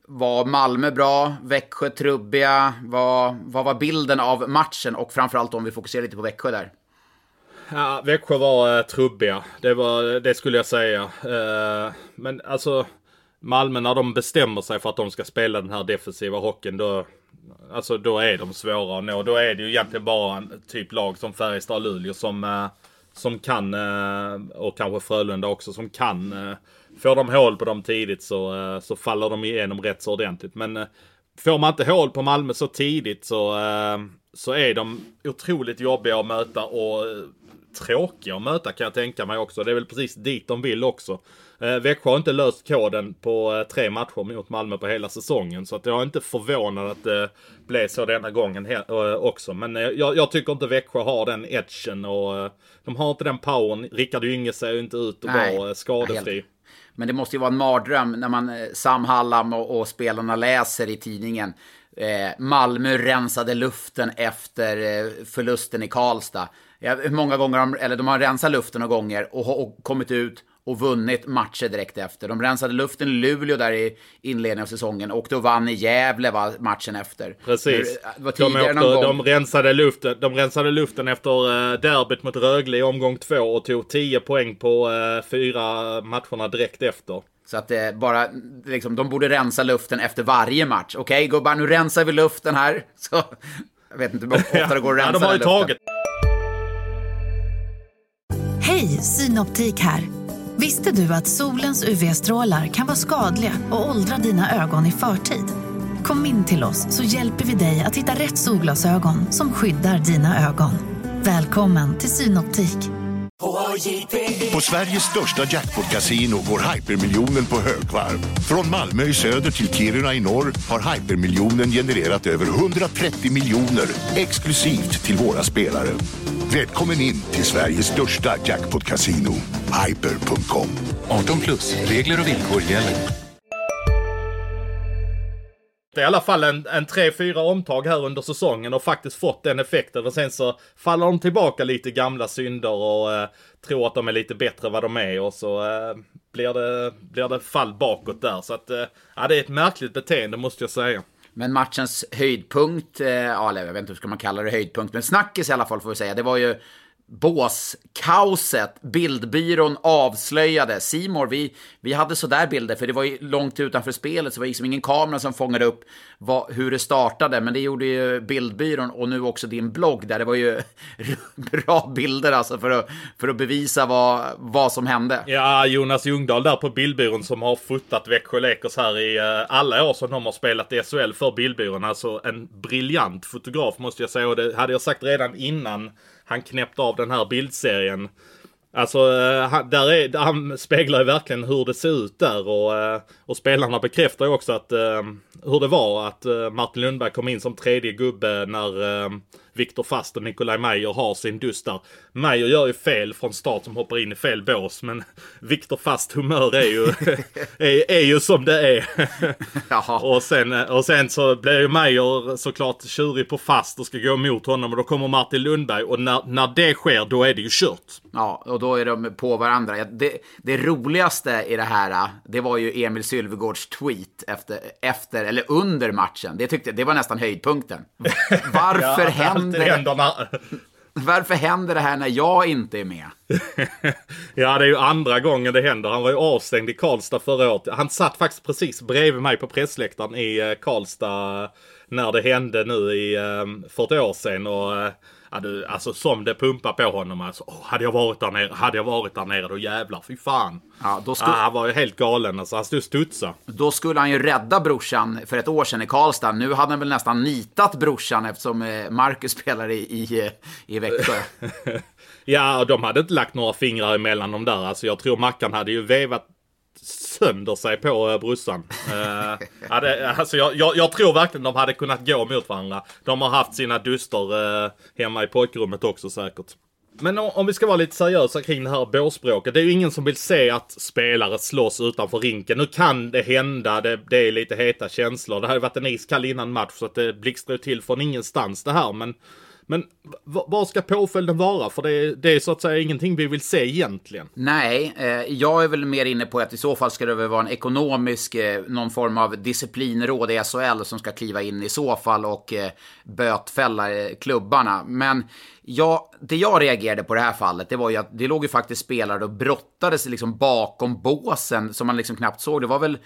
A: var Malmö bra? Växjö trubbiga? Vad, vad var bilden av matchen? Och framförallt om vi fokuserar lite på Växjö där.
B: Ja, Växjö var eh, trubbiga. Det, var, det skulle jag säga. Eh, men alltså, Malmö när de bestämmer sig för att de ska spela den här defensiva hockeyn, då, alltså, då är de svåra att nå. Då är det ju egentligen bara en typ lag som Färjestad och Luleå som, eh, som kan, eh, och kanske Frölunda också, som kan. Eh, Får de hål på dem tidigt så, så faller de igenom rätt så ordentligt. Men får man inte hål på Malmö så tidigt så, så är de otroligt jobbiga att möta och tråkiga att möta kan jag tänka mig också. Det är väl precis dit de vill också. Eh, Växjö har inte löst koden på eh, tre matcher mot Malmö på hela säsongen. Så att jag är inte förvånad att det blev så denna gången eh, också. Men eh, jag, jag, tycker inte Växjö har den edgen och eh, de har inte den powern. Rickard Ynge ser ju inte ut att vara skadefri. Helt.
A: Men det måste ju vara en mardröm när man, eh, Sam Hallam och, och spelarna läser i tidningen. Eh, Malmö rensade luften efter eh, förlusten i Karlstad. Ja, många gånger, de, eller de har rensat luften några gånger och, och kommit ut och vunnit matcher direkt efter. De rensade luften i Luleå där i inledningen av säsongen. och då vann i Gävle va, matchen efter.
B: Precis. Det var de, åkte, någon de, rensade luften, de rensade luften efter uh, derbyt mot Rögle i omgång två och tog 10 poäng på uh, fyra matcherna direkt efter.
A: Så att det bara, liksom, de borde rensa luften efter varje match. Okej okay, gubbar, nu rensar vi luften här. Så, jag vet inte hur ofta det går att rensa ja, de har ju tagit.
C: Hej, Synoptik här. Visste du att solens UV-strålar kan vara skadliga och åldra dina ögon i förtid? Kom in till oss så hjälper vi dig att hitta rätt solglasögon som skyddar dina ögon. Välkommen till Synoptik.
D: På Sveriges största jackpot-kasino går hypermiljonen på högvarv. Från Malmö i söder till Kiruna i norr har hypermiljonen genererat över 130 miljoner exklusivt till våra spelare. Välkommen in till Sveriges största jackpot-kasino, hyper.com.
E: 18 plus, regler och villkor gäller.
B: Det är i alla fall en, en 3-4 omtag här under säsongen och faktiskt fått den effekten. Och sen så faller de tillbaka lite gamla synder och eh, tror att de är lite bättre vad de är. Och så eh, blir, det, blir det fall bakåt där. Så att, eh, ja, det är ett märkligt beteende måste jag säga.
A: Men matchens höjdpunkt, eh, ja, jag vet inte hur ska man kalla det höjdpunkt, men snackis i alla fall får vi säga, det var ju båskaoset. Bildbyrån avslöjade. Simor, vi, vi hade sådär bilder, för det var ju långt utanför spelet, så det var liksom ingen kamera som fångade upp vad, hur det startade. Men det gjorde ju Bildbyrån och nu också din blogg, där det var ju bra bilder alltså för att, för att bevisa vad, vad som hände.
B: Ja, Jonas Ljungdahl där på Bildbyrån som har fotat Växjö Lakers här i eh, alla år som de har spelat i SHL för Bildbyrån. Alltså en briljant fotograf måste jag säga, och det hade jag sagt redan innan han knäppte av den här bildserien. Alltså, eh, han, där är, han speglar ju verkligen hur det ser ut där och, eh, och spelarna bekräftar ju också att eh, hur det var att Martin Lundberg kom in som tredje gubbe när Viktor Fast och Nikolaj Meyer har sin dust där. Meyer gör ju fel från start som hoppar in i fel bås men Viktor Fast humör är ju, är, är ju som det är. och, sen, och sen så blir ju Meyer såklart tjurig på Fast och ska gå emot honom och då kommer Martin Lundberg och när, när det sker då är det ju kört.
A: Ja, och då är de på varandra. Det, det roligaste i det här, det var ju Emil Sylvegårds tweet efter, efter eller under matchen. Det, tyckte, det var nästan höjdpunkten. Varför ja, händer det? Varför händer det här när jag inte är med?
B: ja, det är ju andra gången det händer. Han var ju avstängd i Karlstad förra året. Han satt faktiskt precis bredvid mig på pressläktaren i eh, Karlstad när det hände nu i, eh, för ett år sedan. Och Ja, du, alltså som det pumpar på honom alltså. Oh, hade jag varit där nere, hade jag varit där nere då jävlar, fy fan. Ja, då skulle... ah, han var ju helt galen alltså, han stod och studsade.
A: Då skulle han ju rädda brorsan för ett år sedan i Karlstad. Nu hade han väl nästan nitat brorsan eftersom eh, Marcus spelar i, i, eh, i Växjö.
B: ja, de hade inte lagt några fingrar emellan dem där. Alltså jag tror Mackan hade ju vevat sönder sig på eh, uh, brorsan. Uh, eh, hade, alltså jag, jag, jag, tror verkligen de hade kunnat gå mot varandra. De har haft sina duster uh, hemma i pojkrummet också säkert. Men om, om vi ska vara lite seriösa kring det här båspråket. Det är ju ingen som vill se att spelare slåss utanför rinken. Nu kan det hända, det, det är lite heta känslor. Det har ju varit en iskall innan match så att det blixtrar till från ingenstans det här. Men men vad ska påföljden vara? För det är, det är så att säga ingenting vi vill se egentligen.
A: Nej, eh, jag är väl mer inne på att i så fall ska det väl vara en ekonomisk, eh, någon form av disciplinråd i SHL som ska kliva in i så fall och eh, bötfälla eh, klubbarna. Men ja, det jag reagerade på det här fallet, det var ju att det låg ju faktiskt spelare och brottades liksom bakom båsen som man liksom knappt såg. Det var väl,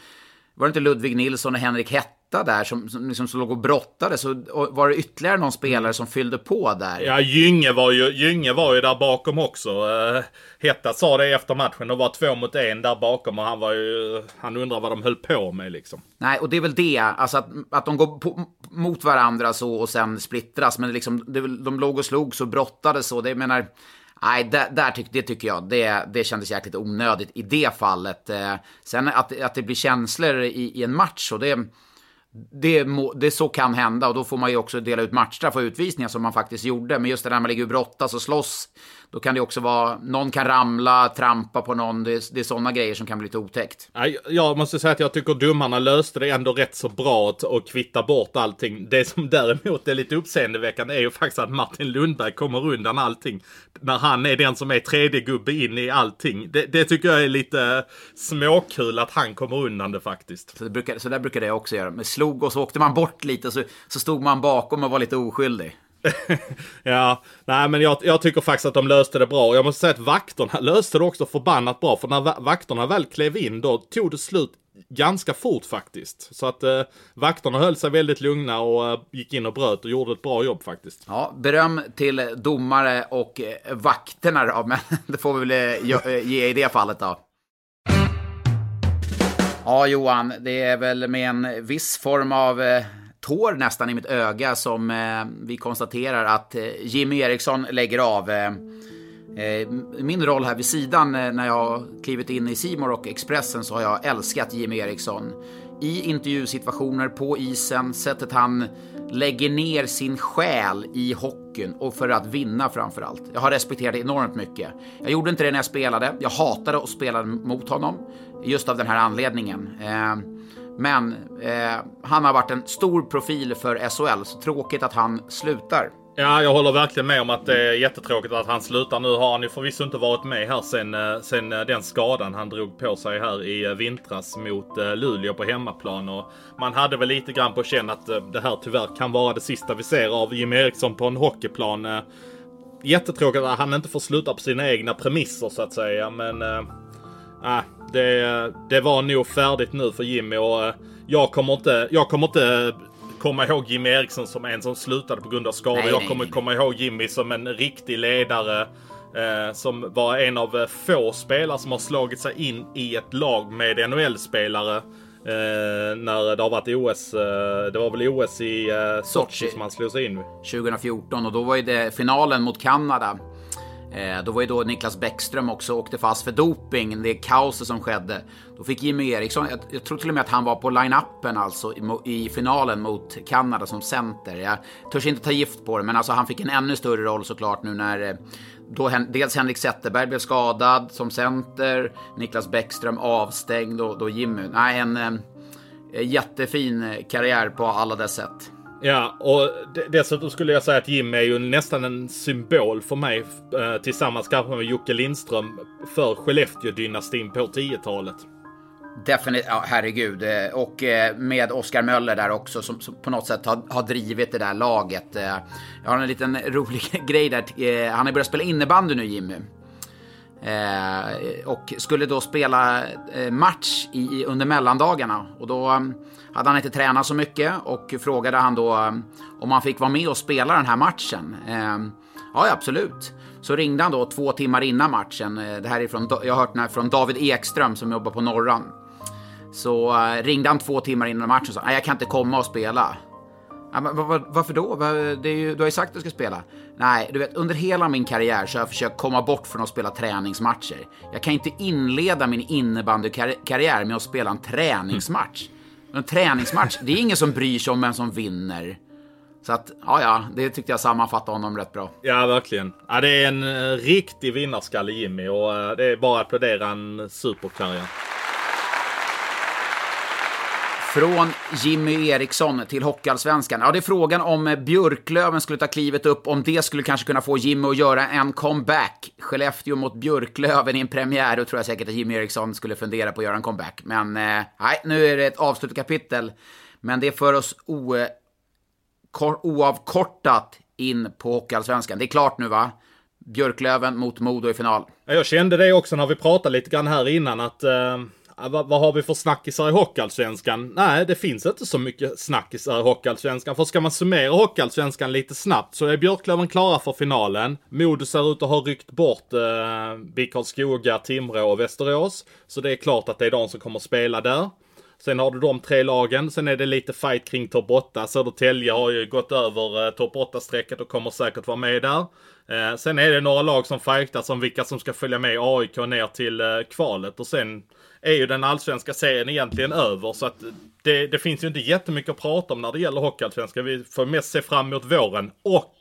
A: var det inte Ludvig Nilsson och Henrik Hett där som, som, liksom, som låg och brottade. Så var det ytterligare någon spelare som fyllde på där.
B: Ja, Gynge var ju, Gynge var ju där bakom också. Uh, Hetta sa det efter matchen. De var två mot en där bakom och han var ju... Han undrar vad de höll på med liksom.
A: Nej, och det är väl det. Alltså att, att de går på, mot varandra så och sen splittras. Men liksom, det, de låg och slog så brottades så. Det menar... Nej, där, där tyck, det tycker jag. Det, det kändes jäkligt onödigt i det fallet. Eh, sen att, att det blir känslor i, i en match, och det det, må, det så kan hända och då får man ju också dela ut matchstraff och utvisningar som man faktiskt gjorde. Men just det där man ligger och brottas och slåss då kan det också vara, någon kan ramla, trampa på någon. Det, det är sådana grejer som kan bli lite otäckt.
B: Jag måste säga att jag tycker domarna löste det ändå rätt så bra att kvitta bort allting. Det som däremot är lite uppseendeväckande är ju faktiskt att Martin Lundberg kommer undan allting. När han är den som är tredje gubbe in i allting. Det, det tycker jag är lite småkul att han kommer undan det faktiskt.
A: Så, det brukar, så där brukar det också göra. Men slog och så åkte man bort lite så, så stod man bakom och var lite oskyldig.
B: ja, nej men jag, jag, tycker faktiskt att de löste det bra. Jag måste säga att vakterna löste det också förbannat bra. För när vakterna väl klev in då tog det slut ganska fort faktiskt. Så att eh, vakterna höll sig väldigt lugna och eh, gick in och bröt och gjorde ett bra jobb faktiskt.
A: Ja, beröm till domare och eh, vakterna då, men det får vi väl eh, eh, ge i det fallet då. Ja, Johan, det är väl med en viss form av eh, tår nästan i mitt öga som eh, vi konstaterar att eh, Jimmy Eriksson lägger av. Eh, eh min roll här vid sidan eh, när jag har klivit in i Simor och Expressen så har jag älskat Jimmy Eriksson. I intervjusituationer, på isen, sättet han lägger ner sin själ i hockeyn och för att vinna framför allt. Jag har respekterat det enormt mycket. Jag gjorde inte det när jag spelade. Jag hatade att spela mot honom just av den här anledningen. Eh, men eh, han har varit en stor profil för SHL, så tråkigt att han slutar.
B: Ja, jag håller verkligen med om att det är jättetråkigt att han slutar. Nu har han ju förvisso inte varit med här sen, eh, sen eh, den skadan han drog på sig här i eh, vintras mot Luleå på hemmaplan. Och man hade väl lite grann på känn att det här tyvärr kan vara det sista vi ser av Jim Eriksson på en hockeyplan. Jättetråkigt att han inte får sluta på sina egna premisser så att säga, men äh, det, det var nog färdigt nu för Jimmy och eh, jag kommer inte, jag kommer inte komma ihåg Jimmy Eriksson som en som slutade på grund av skador. jag kommer komma ihåg Jimmy som en riktig ledare. Eh, som var en av få spelare som har slagit sig in i ett lag med NHL-spelare. Eh, när det har varit OS. Eh, det var väl OS i eh, Sochi som han slog sig in
A: 2014 och då var ju det finalen mot Kanada. Eh, då var ju då Niklas Bäckström också åkte fast för doping, det kaoset som skedde. Då fick Jimmy Eriksson, jag, jag tror till och med att han var på line-upen alltså i, i, finalen mot Kanada som center. Jag törs inte ta gift på det, men alltså han fick en ännu större roll såklart nu när eh, då dels Henrik Zetterberg blev skadad som center, Niklas Bäckström avstängd och då Jimmy. Nej, en en jättefin karriär på alla dess sätt.
B: Ja, och dessutom skulle jag säga att Jim är ju nästan en symbol för mig eh, tillsammans kanske med Jocke Lindström för Skellefteå-dynastin på 10-talet.
A: Definitivt, ja, herregud. Eh, och eh, med Oskar Möller där också som, som, på något sätt har, har drivit det där laget. Jag har en liten rolig grej där. Han har börjat spela innebandy nu Jimmy. Eh, och skulle då spela eh, match i, under mellandagarna. Och då eh, hade han inte tränat så mycket och frågade han då om han fick vara med och spela den här matchen. Eh, ja, absolut. Så ringde han då två timmar innan matchen. Eh, det här är från, jag har hört den här från David Ekström som jobbar på Norran. Så ringde han två timmar innan matchen och sa nej jag kan inte komma och spela. Ja, men, var, varför då? Det är ju, du har ju sagt att du ska spela. Nej, du vet, under hela min karriär så har jag försökt komma bort från att spela träningsmatcher. Jag kan inte inleda min innebandykarriär med att spela en träningsmatch. En träningsmatch, det är ingen som bryr sig om vem som vinner. Så att, ja, ja, det tyckte jag sammanfattade honom rätt bra.
B: Ja, verkligen. Ja, det är en eh, riktig vinnarskalle Jimmy och eh, det är bara att applådera en superkarriär.
A: Från Jimmy Eriksson till Hockeyallsvenskan. Ja, det är frågan om eh, Björklöven skulle ta klivet upp, om det skulle kanske kunna få Jimmy att göra en comeback. Skellefteå mot Björklöven i en premiär, då tror jag säkert att Jimmy Eriksson skulle fundera på att göra en comeback. Men eh, nej, nu är det ett avslutat kapitel. Men det för oss o, oavkortat in på Hockeyallsvenskan. Det är klart nu va? Björklöven mot Modo i final.
B: Jag kände det också när vi pratade lite grann här innan att eh vad, vad, har vi för snackisar i Hockeyallsvenskan? Nej, det finns inte så mycket snackisar i Hockeyallsvenskan. För ska man summera Hockeyallsvenskan lite snabbt så är Björklöven klara för finalen. Modo ser ut att ha ryckt bort eh, BIK Karlskoga, Timrå och Västerås. Så det är klart att det är de som kommer spela där. Sen har du de tre lagen. Sen är det lite fight kring topp 8. Södertälje har ju gått över eh, topp 8-strecket och kommer säkert vara med där. Eh, sen är det några lag som fightas om vilka som ska följa med AIK ner till eh, kvalet. Och sen är ju den allsvenska serien egentligen över. Så att det, det finns ju inte jättemycket att prata om när det gäller Hockeyallsvenskan. Vi får mest se fram emot våren. Och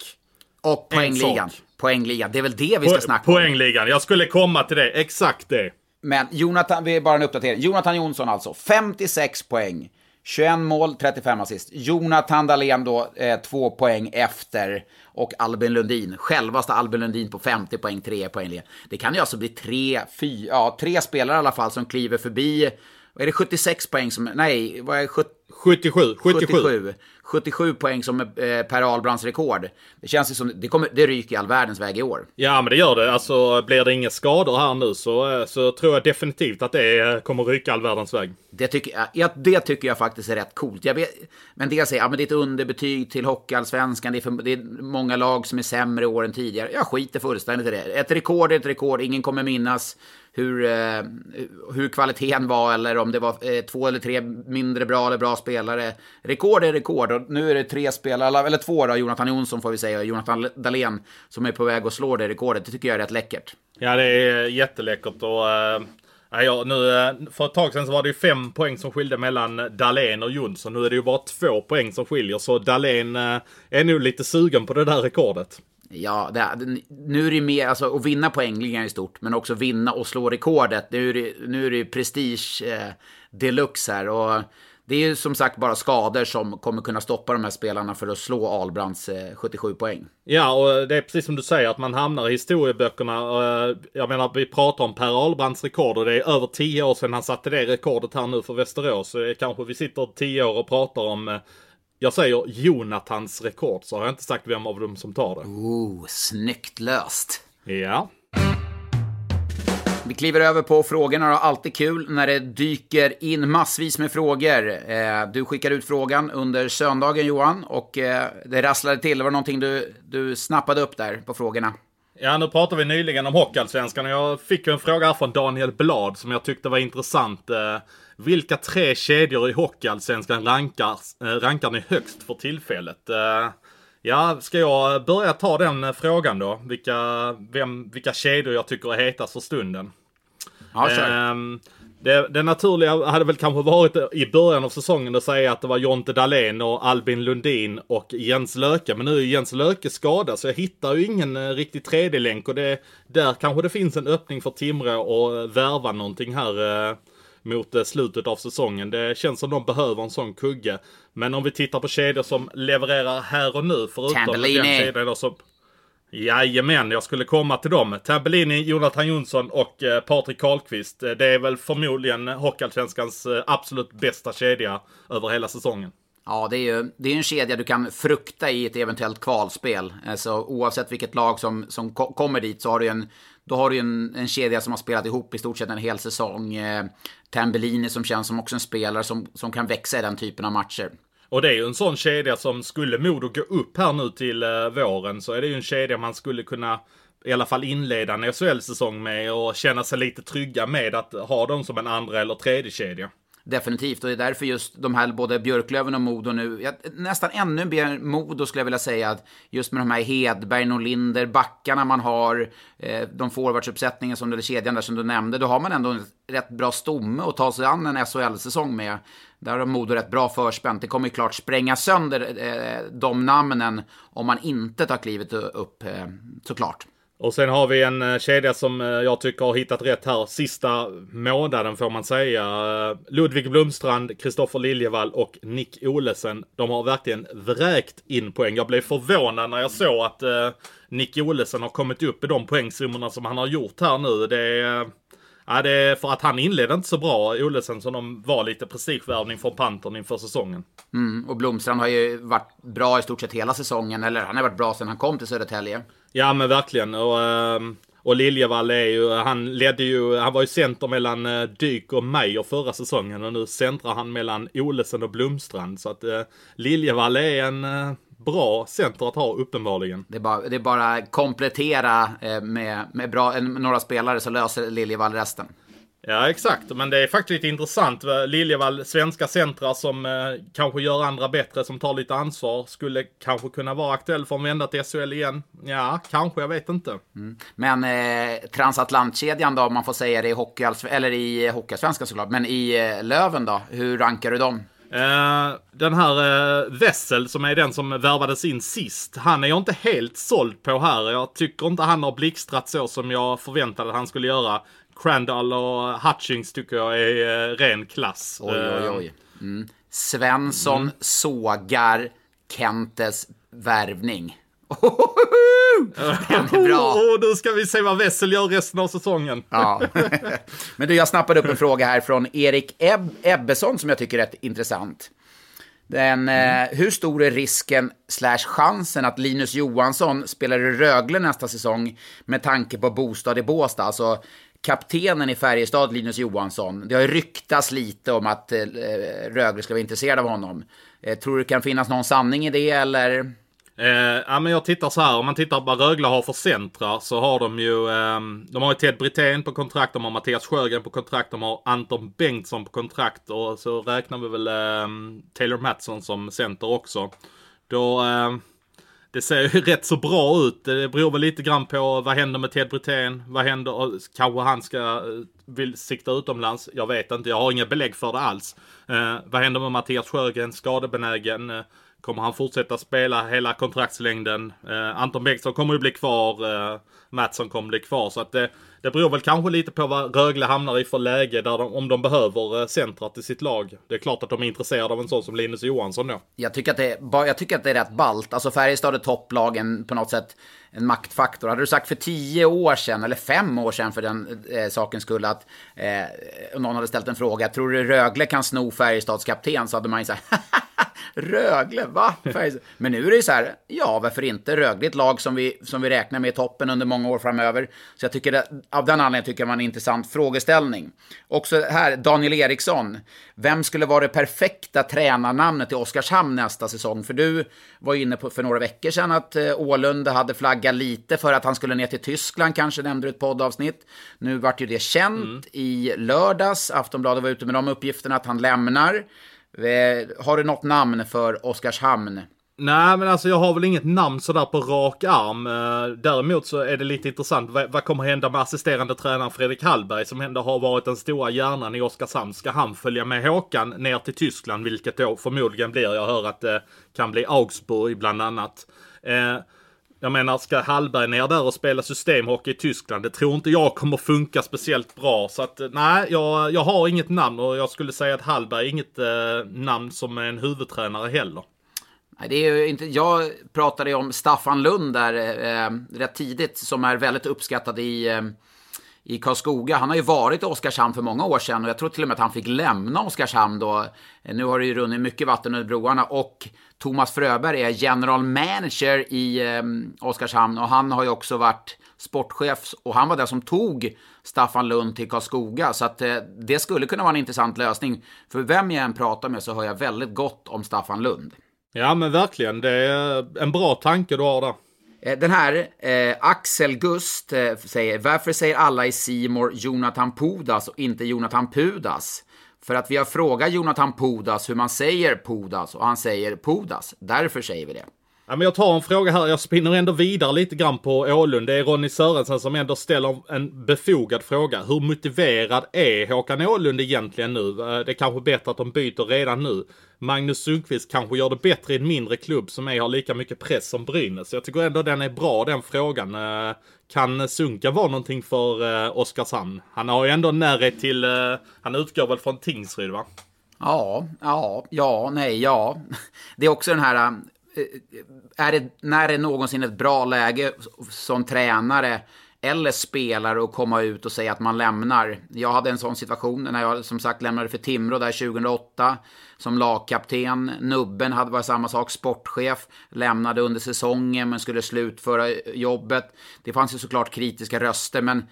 A: och poängligan. Poängligan, det är väl det vi ska po snacka
B: om. Poängligan, jag skulle komma till det. Exakt det.
A: Men Jonathan, vi är bara en uppdatering. Jonathan Jonsson alltså, 56 poäng. 21 mål, 35 assist. Jonathan Dahlén då, eh, två poäng efter. Och Albin Lundin, självaste Albin Lundin på 50 poäng, 3 poäng. Det kan ju alltså bli tre, fy, ja, tre spelare i alla fall som kliver förbi. Är det 76 poäng som, nej, vad är det?
B: 77, 77. 77.
A: 77 poäng som eh, Per Ahlbrands rekord. Det känns ju som det, kommer, det ryker i all världens väg i år.
B: Ja, men det gör det. Alltså, blir det inga skador här nu så, eh, så tror jag definitivt att det eh, kommer ryka all världens väg.
A: Det tycker, jag, ja, det tycker jag faktiskt är rätt coolt. Jag vet, men det säger, ja, men det är ett underbetyg till Hockeyallsvenskan. Det, är det är många lag som är sämre år än tidigare. Jag skiter fullständigt i det. Ett rekord är ett rekord. Ingen kommer minnas hur, eh, hur kvaliteten var eller om det var eh, två eller tre mindre bra eller bra spelare. Rekord är rekord och nu är det tre spelare, eller två då, Jonathan Jonsson får vi säga, och Jonathan Dahlén som är på väg att slå det rekordet. Det tycker jag är rätt läckert.
B: Ja, det är jätteläckert och äh... Ja, nu, eh, för ett tag sedan så var det ju fem poäng som skilde mellan Dahlén och Jonsson. Nu är det ju bara två poäng som skiljer. Så Dahlén eh, är nog lite sugen på det där rekordet.
A: Ja, det, nu är det mer, alltså att vinna poängligan är stort, men också vinna och slå rekordet. Nu är det, nu är det prestige eh, deluxe här. Och det är ju som sagt bara skador som kommer kunna stoppa de här spelarna för att slå Albrands 77 eh, poäng.
B: Ja, och det är precis som du säger att man hamnar i historieböckerna. Eh, jag menar, vi pratar om Per Albrands rekord och det är över tio år sedan han satte det rekordet här nu för Västerås. Så kanske vi sitter tio år och pratar om eh, jag säger Jonathans rekord så har jag inte sagt vem av dem som tar det.
A: Oh, snyggt löst.
B: Ja.
A: Vi kliver över på frågorna och alltid kul när det dyker in massvis med frågor. Eh, du skickade ut frågan under söndagen Johan och eh, det rasslade till. Det var någonting du, du snappade upp där på frågorna.
B: Ja, nu pratar vi nyligen om Hockeyallsvenskan och jag fick en fråga här från Daniel Blad som jag tyckte var intressant. Eh, vilka tre kedjor i Hockeyallsvenskan rankar, eh, rankar ni högst för tillfället? Eh, ja, ska jag börja ta den frågan då? Vilka, vem, vilka kedjor jag tycker är hetast för stunden?
A: Ja.
B: Ehm, det, det naturliga hade väl kanske varit i början av säsongen att säga att det var Jonte Dahlén och Albin Lundin och Jens Löke. Men nu är Jens Löke skadad så jag hittar ju ingen eh, riktig tredje länk och det, där kanske det finns en öppning för Timrå att värva någonting här eh, mot eh, slutet av säsongen. Det känns som de behöver en sån kugge. Men om vi tittar på kedjor som levererar här och nu förutom
A: Tambellini.
B: den kedjan då som Jajamän, jag skulle komma till dem. Tabellini, Jonathan Jonsson och eh, Patrik Karlqvist. Eh, Det är väl förmodligen Hockeyallsvenskans eh, absolut bästa kedja över hela säsongen.
A: Ja, det är ju det är en kedja du kan frukta i ett eventuellt kvalspel. Alltså, oavsett vilket lag som, som ko- kommer dit så har du en, då har du ju en, en kedja som har spelat ihop i stort sett en hel säsong. Eh, Tambellini som känns som också en spelare som, som kan växa i den typen av matcher.
B: Och det är ju en sån kedja som skulle Modo gå upp här nu till eh, våren så är det ju en kedja man skulle kunna i alla fall inleda en SHL-säsong med och känna sig lite trygga med att ha dem som en andra eller tredje kedja.
A: Definitivt, och det är därför just de här både Björklöven och Modo nu, jag, nästan ännu mer Modo skulle jag vilja säga, att just med de här Hedberg, Norlinder, backarna man har, eh, de forwardsuppsättningen som eller kedjan där som du nämnde, då har man ändå en rätt bra stomme att ta sig an en SHL-säsong med. Där har Modo rätt bra förspänt. Det kommer ju klart spränga sönder eh, de namnen om man inte tar klivet upp, eh, såklart.
B: Och sen har vi en eh, kedja som eh, jag tycker har hittat rätt här sista månaden får man säga. Eh, Ludvig Blomstrand, Kristoffer Liljevall och Nick Olesen. De har verkligen vräkt in poäng. Jag blev förvånad när jag såg att Nick Olesen har kommit upp i de poängsummorna som han har gjort här nu. Det är, ja, det är för att han inledde inte så bra, Olesen, som de var lite prestigevärvning från Pantern inför säsongen.
A: Mm, och Blomstrand har ju varit bra i stort sett hela säsongen, eller han har varit bra sedan han kom till Södertälje.
B: Ja men verkligen. Och, ehm, och Liljevall är ju, han ledde ju, han var ju center mellan eh, Dyk och Meyer förra säsongen och nu centrar han mellan Olesen och Blomstrand. Så att eh, Liljevall är en eh, bra center att ha uppenbarligen.
A: Det är bara, det är bara komplettera eh, med, med bra, en, några spelare så löser Liljevall resten.
B: Ja exakt, men det är faktiskt lite intressant. Liljevall, svenska centra som eh, kanske gör andra bättre, som tar lite ansvar. Skulle kanske kunna vara aktuell för att vända till SHL igen. Ja, kanske, jag vet inte.
A: Men eh, transatlantkedjan då, om man får säga det i hockey, eller i Hockeyallsvenskan såklart, men i eh, Löven då, hur rankar du dem?
B: Eh, den här uh, Wessel som är den som värvades in sist. Han är jag inte helt såld på här. Jag tycker inte han har blixtrat så som jag förväntade att han skulle göra. Crandall och Hutchings tycker jag är uh, ren klass.
A: Oj, oj,
B: Eh,
A: oj. Mm. Svensson sågar Kentes värvning. Den är bra.
B: Och nu ska vi se vad Wessel gör resten av säsongen.
A: Ja. Men du, jag snappade upp en fråga här från Erik Eb Ebbesson som jag tycker är rätt intressant. Den, eh, hur stor är risken slash chansen att Linus Johansson spelar i Rögle nästa säsong med tanke på bostad i Båstad? Alltså kaptenen i Färjestad, Linus Johansson. Det har ju ryktats lite om att eh, Rögle ska vara intresserad av honom. Eh, tror du det kan finnas någon sanning i det eller?
B: Eh, ja men jag tittar så här, om man tittar på vad Rögle har för centrar så har de ju, Eh, de har ju Ted Brithén på kontrakt, de har Mattias Sjögren på kontrakt, de har Anton Bengtsson på kontrakt och så räknar vi väl eh, Taylor Mattsson som center också. Då, ehm, det ser ju rätt så bra ut. Det beror väl lite grann på vad händer med Ted Brithén, vad händer, kanske han ska, eh, vill sikta utomlands, jag vet inte, jag har inga belägg för det alls. Eh, vad händer med Mattias Sjögren, skadebenägen? Eh, Kommer han fortsätta spela hela kontraktslängden? Eh, Anton Bengtsson kommer ju bli kvar. Eh, Mattsson kommer bli kvar. Så att det, det beror väl kanske lite på vad Rögle hamnar i för läge. Där de, om de behöver eh, centrat i sitt lag. Det är klart att de är intresserade av en sån som Linus Johansson då.
A: Jag tycker att det, jag tycker att det är rätt balt. Alltså Färjestad är topplagen på något sätt en maktfaktor. Hade du sagt för tio år sedan, eller fem år sedan för den eh, sakens skull, att eh, någon hade ställt en fråga, tror du Rögle kan sno Färjestads kapten? Så hade man ju sagt, Rögle, va? Men nu är det ju så här, ja, varför inte? Rögle är ett lag som vi, som vi räknar med i toppen under många år framöver. Så jag tycker det, av den anledningen tycker jag var en intressant frågeställning. Också här, Daniel Eriksson. Vem skulle vara det perfekta tränarnamnet i Oskarshamn nästa säsong? För du var inne på för några veckor sedan att eh, Ålund hade flaggat lite för att han skulle ner till Tyskland, kanske nämnde du ett poddavsnitt. Nu vart ju det känt mm. i lördags. Aftonbladet var ute med de uppgifterna att han lämnar. Eh, har du något namn för Oskarshamn?
B: Nej, men alltså jag har väl inget namn sådär på rak arm. Eh, däremot så är det lite intressant. Vad kommer hända med assisterande tränaren Fredrik Hallberg som ändå har varit den stora hjärnan i Oskarshamn? Ska han följa med Håkan ner till Tyskland, vilket då förmodligen blir, jag hör att det kan bli Augsburg bland annat. Eh, jag menar, ska Hallberg ner där och spela systemhockey i Tyskland? Det tror inte jag kommer funka speciellt bra. Så att eh, nej, jag, jag har inget namn och jag skulle säga att Hallberg är inget eh, namn som är en huvudtränare heller.
A: Det är ju inte, jag pratade ju om Staffan Lund där eh, eh, rätt tidigt, som är väldigt uppskattad i, eh, i Karlskoga. Han har ju varit i Oskarshamn för många år sedan och jag tror till och med att han fick lämna Oskarshamn då. Nu har det ju runnit mycket vatten under broarna och Thomas Fröberg är general manager i eh, Oskarshamn och han har ju också varit sportchef och han var den som tog Staffan Lund till Karlskoga. Så att eh, det skulle kunna vara en intressant lösning. För vem jag än pratar med så hör jag väldigt gott om Staffan Lund.
B: Ja men verkligen, det är en bra tanke du har där.
A: Eh, den här, eh, Axel Gust, eh, säger Varför säger alla i Simor Jonathan Pudas och inte Jonathan Pudas? För att vi har frågat Jonathan Pudas hur man säger Pudas och han säger Pudas. Därför säger vi det.
B: Ja, men jag tar en fråga här, jag spinner ändå vidare lite grann på Ålund. Det är Ronny Sörensen som ändå ställer en befogad fråga. Hur motiverad är Håkan Ålund egentligen nu? Eh, det är kanske bättre att de byter redan nu. Magnus Sundqvist kanske gör det bättre i en mindre klubb som ej har lika mycket press som Brynäs. Jag tycker ändå den är bra den frågan. Eh, kan Sunka vara någonting för eh, Oskarshamn? Han har ju ändå närhet till, han utgår väl från Tingsryd va?
A: Ja, ja, ja, nej, ja. Det är också den här Eh, är det, när är det någonsin ett bra läge som tränare eller spelare att komma ut och säga att man lämnar. Jag hade en sån situation när jag som sagt lämnade för Timrå där 2008 som lagkapten. Nubben hade varit samma sak, sportchef, lämnade under säsongen men skulle slutföra jobbet. Det fanns ju såklart kritiska röster men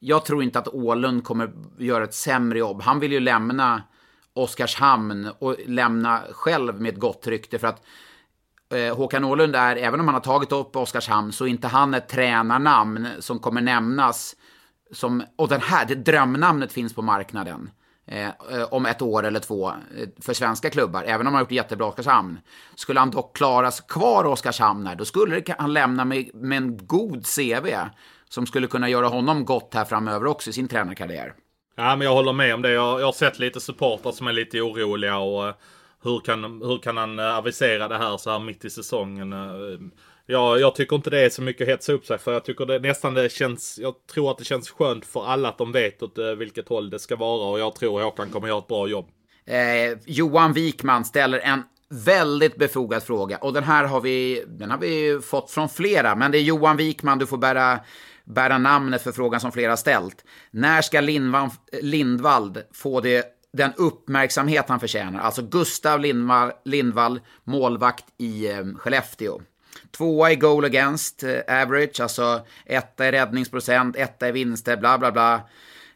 A: jag tror inte att Ålund kommer göra ett sämre jobb. Han vill ju lämna Oskarshamn och lämna själv med ett gott rykte för att Eh, Håkan Åhlund är, även om han har tagit upp Oskarshamn, så är inte han ett tränarnamn som kommer nämnas. Som, och den här, det drömnamnet finns på marknaden. Eh, eh om ett år eller två eh, för svenska klubbar, även om han har gjort jättebra Oskarshamn. Skulle han dock klaras kvar Oskarshamn här, då skulle han lämna med, med en god CV som skulle kunna göra honom gott här framöver också i sin tränarkarriär.
B: Ja, men jag håller med om det. Jag, jag har sett lite supportrar som är lite oroliga och hur kan, hur kan han eh, avisera det här så här mitt i säsongen? Eh, ja, jag tycker inte det är så mycket att hetsa upp sig för jag tycker det nästan det känns, jag tror att det känns skönt för alla att de vet åt eh, vilket håll det ska vara och jag tror Håkan kommer göra ett bra jobb.
A: Eh, Johan Wikman ställer en väldigt befogad fråga och den här har vi, den har vi fått från flera, men det är Johan Wikman, du får bära bära namnet för frågan som flera ställt. När ska Lindvall, Lindvall få det den uppmärksamhet han förtjänar. Alltså Gustav Lindvall, Lindvall målvakt i eh, Skellefteå. Tvåa i goal against eh, average, alltså etta i räddningsprocent, etta i vinster, bla bla bla.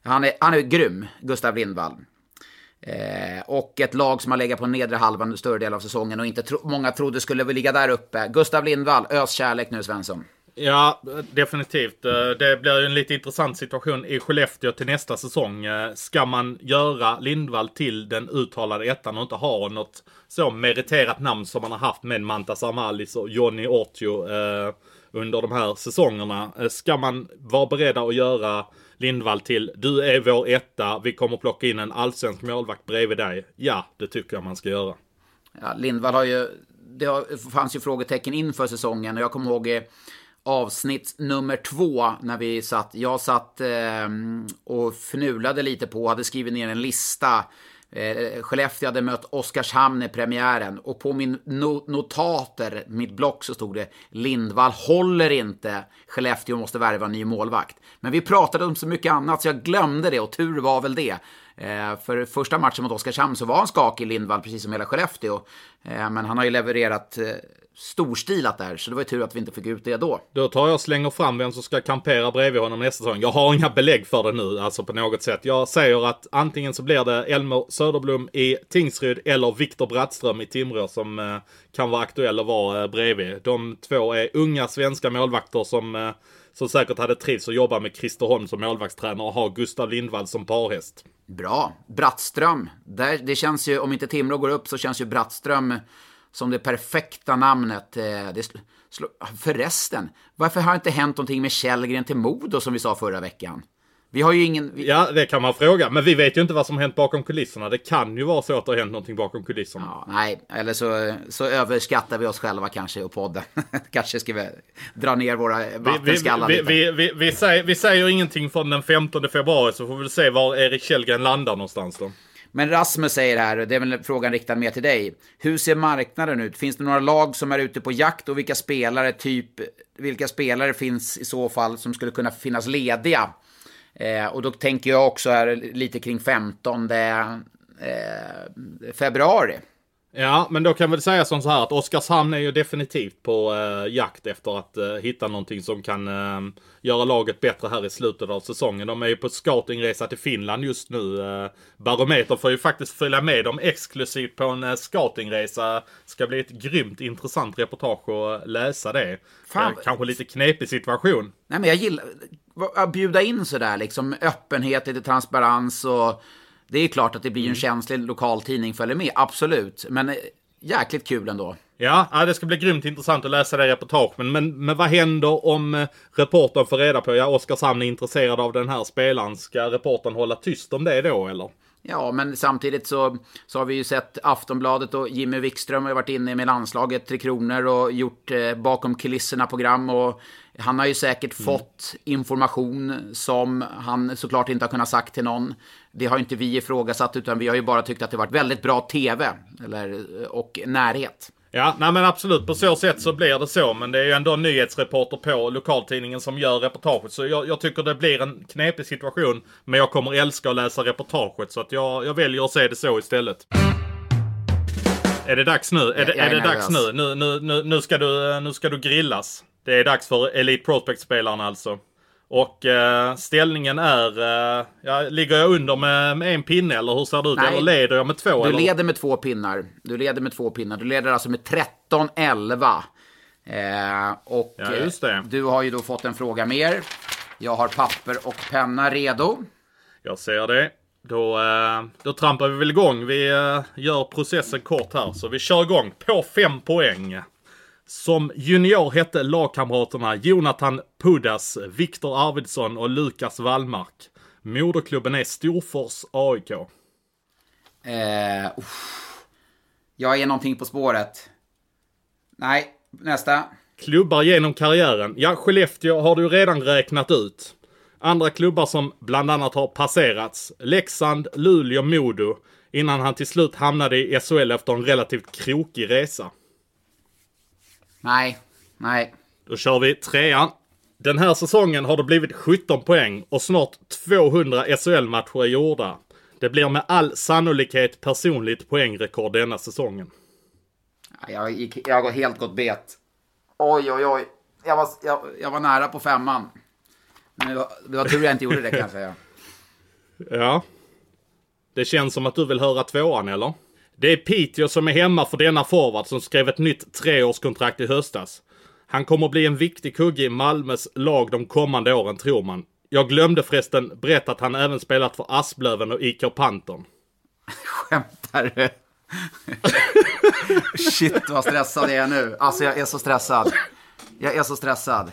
A: Han är, han är grym, Gustav Lindvall. Eh, och ett lag som har legat på nedre halvan större del av säsongen och inte tro, många trodde skulle ligga där uppe. Gustav Lindvall, ös kärlek nu Svensson.
B: Ja, definitivt. Eh, det blir ju en lite intressant situation i Skellefteå till nästa säsong. Eh, ska man göra Lindvall till den uttalade ettan och inte ha något så meriterat namn som man har haft med Mantas Armalis och Johnny Ortio eh, under de här säsongerna. Ska man vara beredda att göra Lindvall till du är vår etta, vi kommer plocka in en allsvensk målvakt bredvid dig. Ja, det tycker jag man ska göra.
A: Ja, Lindvall har ju, det fanns ju frågetecken inför säsongen och jag kommer ihåg avsnitt nummer två när vi satt, jag satt eh, och fnulade lite på, hade skrivit ner en lista Eh, Skellefteå hade mött Oskarshamn i premiären och på min no notater, mitt block, så stod det Lindvall håller inte. Skellefteå måste värva en ny målvakt. Men vi pratade om så mycket annat så jag glömde det och tur var väl det. Eh, för första matchen mot Oskarshamn så var han skakig Lindvall, precis som hela Skellefteå. Eh, men han har ju levererat eh, storstilat där, så det var ju tur att vi inte fick ut det då.
B: Då tar jag och slänger fram vem som ska kampera bredvid honom nästa säsong. Jag har inga belägg för det nu, alltså på något sätt. Jag säger att antingen så blir det Elmer Söderblom i Tingsryd eller Viktor Brattström i Timrå som eh, kan vara aktuell att vara eh, bredvid. De två är unga svenska målvakter som, eh, som säkert hade trivts att jobba med Christer Holm som målvaktstränare och ha Gustav Lindvall som parhäst.
A: Bra. Brattström. Där, det känns ju, om inte Timrå går upp så känns ju Brattström som det perfekta namnet. Eh, det förresten, varför har inte hänt någonting med Källgren till Modo som vi sa förra veckan? Vi har ju ingen... Vi...
B: Ja, det kan man fråga. Men vi vet ju inte vad som hänt bakom kulisserna. Det kan ju vara så att det har hänt någonting bakom kulisserna.
A: Ja, nej, eller så, så överskattar vi oss själva kanske och podden. kanske ska vi dra ner våra vattenskallar
B: vi. Vi, vi, vi, säger, vi säger ingenting från den 15 februari så får vi se var Erik Källgren landar någonstans då.
A: Men Rasmus säger här, och det är väl frågan riktad mer till dig. Hur ser marknaden ut? Finns det några lag som är ute på jakt och vilka spelare, typ, vilka spelare finns i så fall som skulle kunna finnas lediga? Eh, och då tänker jag också här lite kring 15 eh, februari.
B: Ja, men då kan vi säga som så här att Oskarshamn är ju definitivt på eh, jakt efter att eh, hitta någonting som kan eh, göra laget bättre här i slutet av säsongen. De är ju på scoutingresa till Finland just nu. Eh, Barometer får ju faktiskt följa med dem exklusivt på en eh, scoutingresa. Ska bli ett grymt intressant reportage att läsa det. Fan. Eh, kanske lite knepig situation.
A: Nej, men jag gillar att bjuda in sådär liksom öppenhet, lite transparens och det är klart att det blir en mm. känslig lokaltidning följer med, absolut. Men eh, jäkligt kul ändå.
B: Ja, det ska bli grymt intressant att läsa det reportaget. Men, men, men vad händer om eh, reportern får reda på, ja Oskarshamn är intresserad av den här spelaren. Ska reportern hålla tyst om det då eller?
A: Ja, men samtidigt så, så har vi ju sett Aftonbladet och Jimmy Wikström har varit inne med landslaget Tre Kronor och gjort eh, bakom kulisserna program. Och han har ju säkert mm. fått information som han såklart inte har kunnat sagt till någon. Det har inte vi ifrågasatt, utan vi har ju bara tyckt att det varit väldigt bra tv eller, och närhet.
B: Ja, nej men absolut. På så sätt så blir det så. Men det är ju ändå en nyhetsreporter på lokaltidningen som gör reportaget. Så jag, jag, tycker det blir en knepig situation. Men jag kommer älska att läsa reportaget. Så att jag, jag väljer att se det så istället. Är det dags nu? Är det, är det dags nu? Nu, nu, nu? nu, ska du, nu ska du grillas. Det är dags för Elite Prospect-spelarna alltså. Och eh, ställningen är, eh, ja, ligger jag under med, med, en pinne eller hur ser det ut? Nej, eller leder jag med två?
A: Du
B: eller?
A: leder med två pinnar. Du leder med två pinnar. Du leder alltså med 13-11. Eh, och
B: ja,
A: du har ju då fått en fråga mer. Jag har papper och penna redo.
B: Jag ser det. Då, eh, då trampar vi väl igång. Vi eh, gör processen kort här. Så vi kör igång på fem poäng. Som junior hette lagkamraterna Jonathan Pudas, Viktor Arvidsson och Lukas Wallmark. Moderklubben är Storfors AIK. Eh,
A: jag är någonting på spåret. Nej, nästa.
B: Klubbar genom karriären. Ja, Skellefteå har du redan räknat ut. Andra klubbar som bland annat har passerats. Leksand, Luleå, Modo. Innan han till slut hamnade i SHL efter en relativt krokig resa.
A: Nej, nej.
B: Då kör vi trean. Den här säsongen har det blivit 17 poäng och snart 200 SHL-matcher är gjorda. Det blir med all sannolikhet personligt poängrekord denna säsongen.
A: Jag, gick, jag har helt gått bet. Oj, oj, oj. Jag var, jag, jag var nära på femman. Men det var, det var tur jag inte gjorde det kan jag säga.
B: Ja. Det känns som att du vill höra tvåan, eller? Det är Piteå som är hemma för denna forward som skrev ett nytt treårskontrakt i höstas. Han kommer bli en viktig kugge i Malmös lag de kommande åren tror man. Jag glömde förresten berätta att han även spelat för Asplöven och IK Pantern.
A: Skämtar du? Shit vad stressad jag är nu. Alltså jag är så stressad. Jag är så stressad.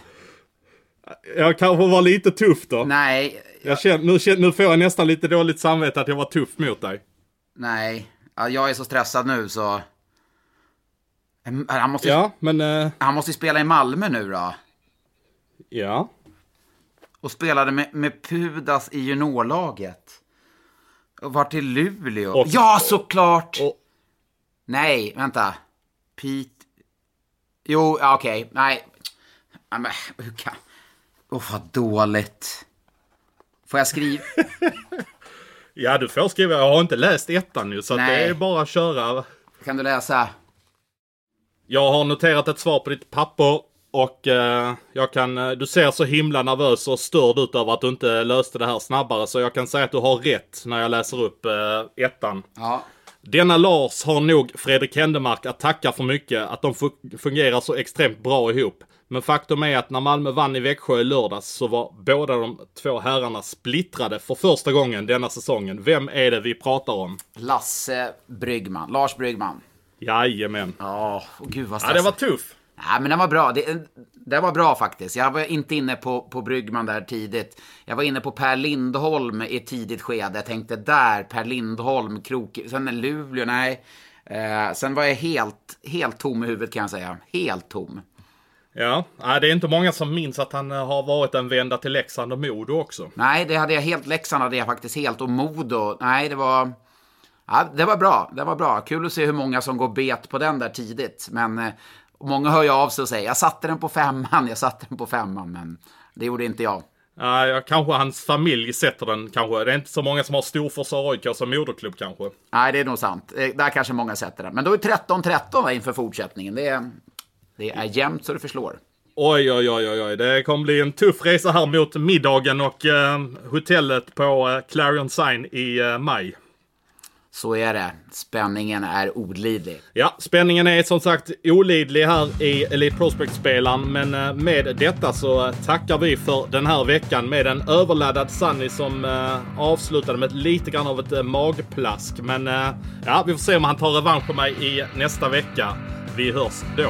B: Jag kanske var lite tuff då.
A: Nej.
B: Jag känner, nu, nu får jag nästan lite dåligt samvete att jag var tuff mot dig.
A: Nej. Ja, jag är så stressad nu så... Han måste,
B: ja, men, uh...
A: han måste spela i Malmö nu då.
B: Ja.
A: Och spelade med, med Pudas i juniorlaget. Och vart till Luleå?
B: Och-
A: ja, såklart!
B: Och-
A: Nej, vänta. Pete... Jo, ja, okej. Nej. Ja, Men, hur kan... Åh, vad dåligt. Får jag skriva?
B: Ja, du får skriva. Jag har inte läst ettan ju, så det är bara att köra.
A: Kan du läsa?
B: Jag har noterat ett svar på ditt papper och eh, jag kan, eh, du ser så himla nervös och störd ut över att du inte löste det här snabbare. Så jag kan säga att du har rätt när jag läser upp eh, ettan.
A: Ja.
B: Denna Lars har nog Fredrik Händemark att tacka för mycket, att de fu- fungerar så extremt bra ihop. Men faktum är att när Malmö vann i Växjö i lördags så var båda de två herrarna splittrade för första gången denna säsongen. Vem är det vi pratar om?
A: Lasse Bryggman. Lars Bryggman.
B: Jajamän.
A: Ja, oh, gud vad
B: Ja,
A: stressigt.
B: det var tuff.
A: Nej, men den var bra. Det, det var bra faktiskt. Jag var inte inne på, på Bryggman där tidigt. Jag var inne på Per Lindholm i ett tidigt skede. Jag tänkte där, Per Lindholm, Krok... Sen Luleå, nej. Eh, sen var jag helt, helt tom i huvudet kan jag säga. Helt tom.
B: Ja, det är inte många som minns att han eh, har varit en vända till Leksand och Modo också.
A: Nej, det hade jag helt. Leksand hade jag faktiskt helt. Och Modo, nej det var... Ja, det var bra. Det var bra. Kul att se hur många som går bet på den där tidigt. Men eh, många hör ju av sig och säger jag satte den på femman, jag satte den på femman. Men det gjorde inte jag.
B: Ja, ja, kanske hans familj sätter den kanske. Det är inte så många som har Storfors och AIK som moderklubb kanske.
A: Nej, det är nog sant. Eh, Där kanske många sätter den. Men då är 13-13 va, inför fortsättningen. Det är, det är jämnt så det förslår.
B: Oj, oj, oj, oj, oj. Det kommer bli en tuff resa här mot middagen och eh, hotellet på eh, Clarion Sign i eh, maj.
A: Så är det. Spänningen är olidlig.
B: Ja, spänningen är som sagt olidlig här i Elite Prospect-spelaren, men eh, med detta så eh, tackar vi för den här veckan med en överladdad Sunny som eh, avslutade med lite grann av ett magplask. Men ja, vi får se om han tar revansch på mig i nästa vecka. Vi hörs då.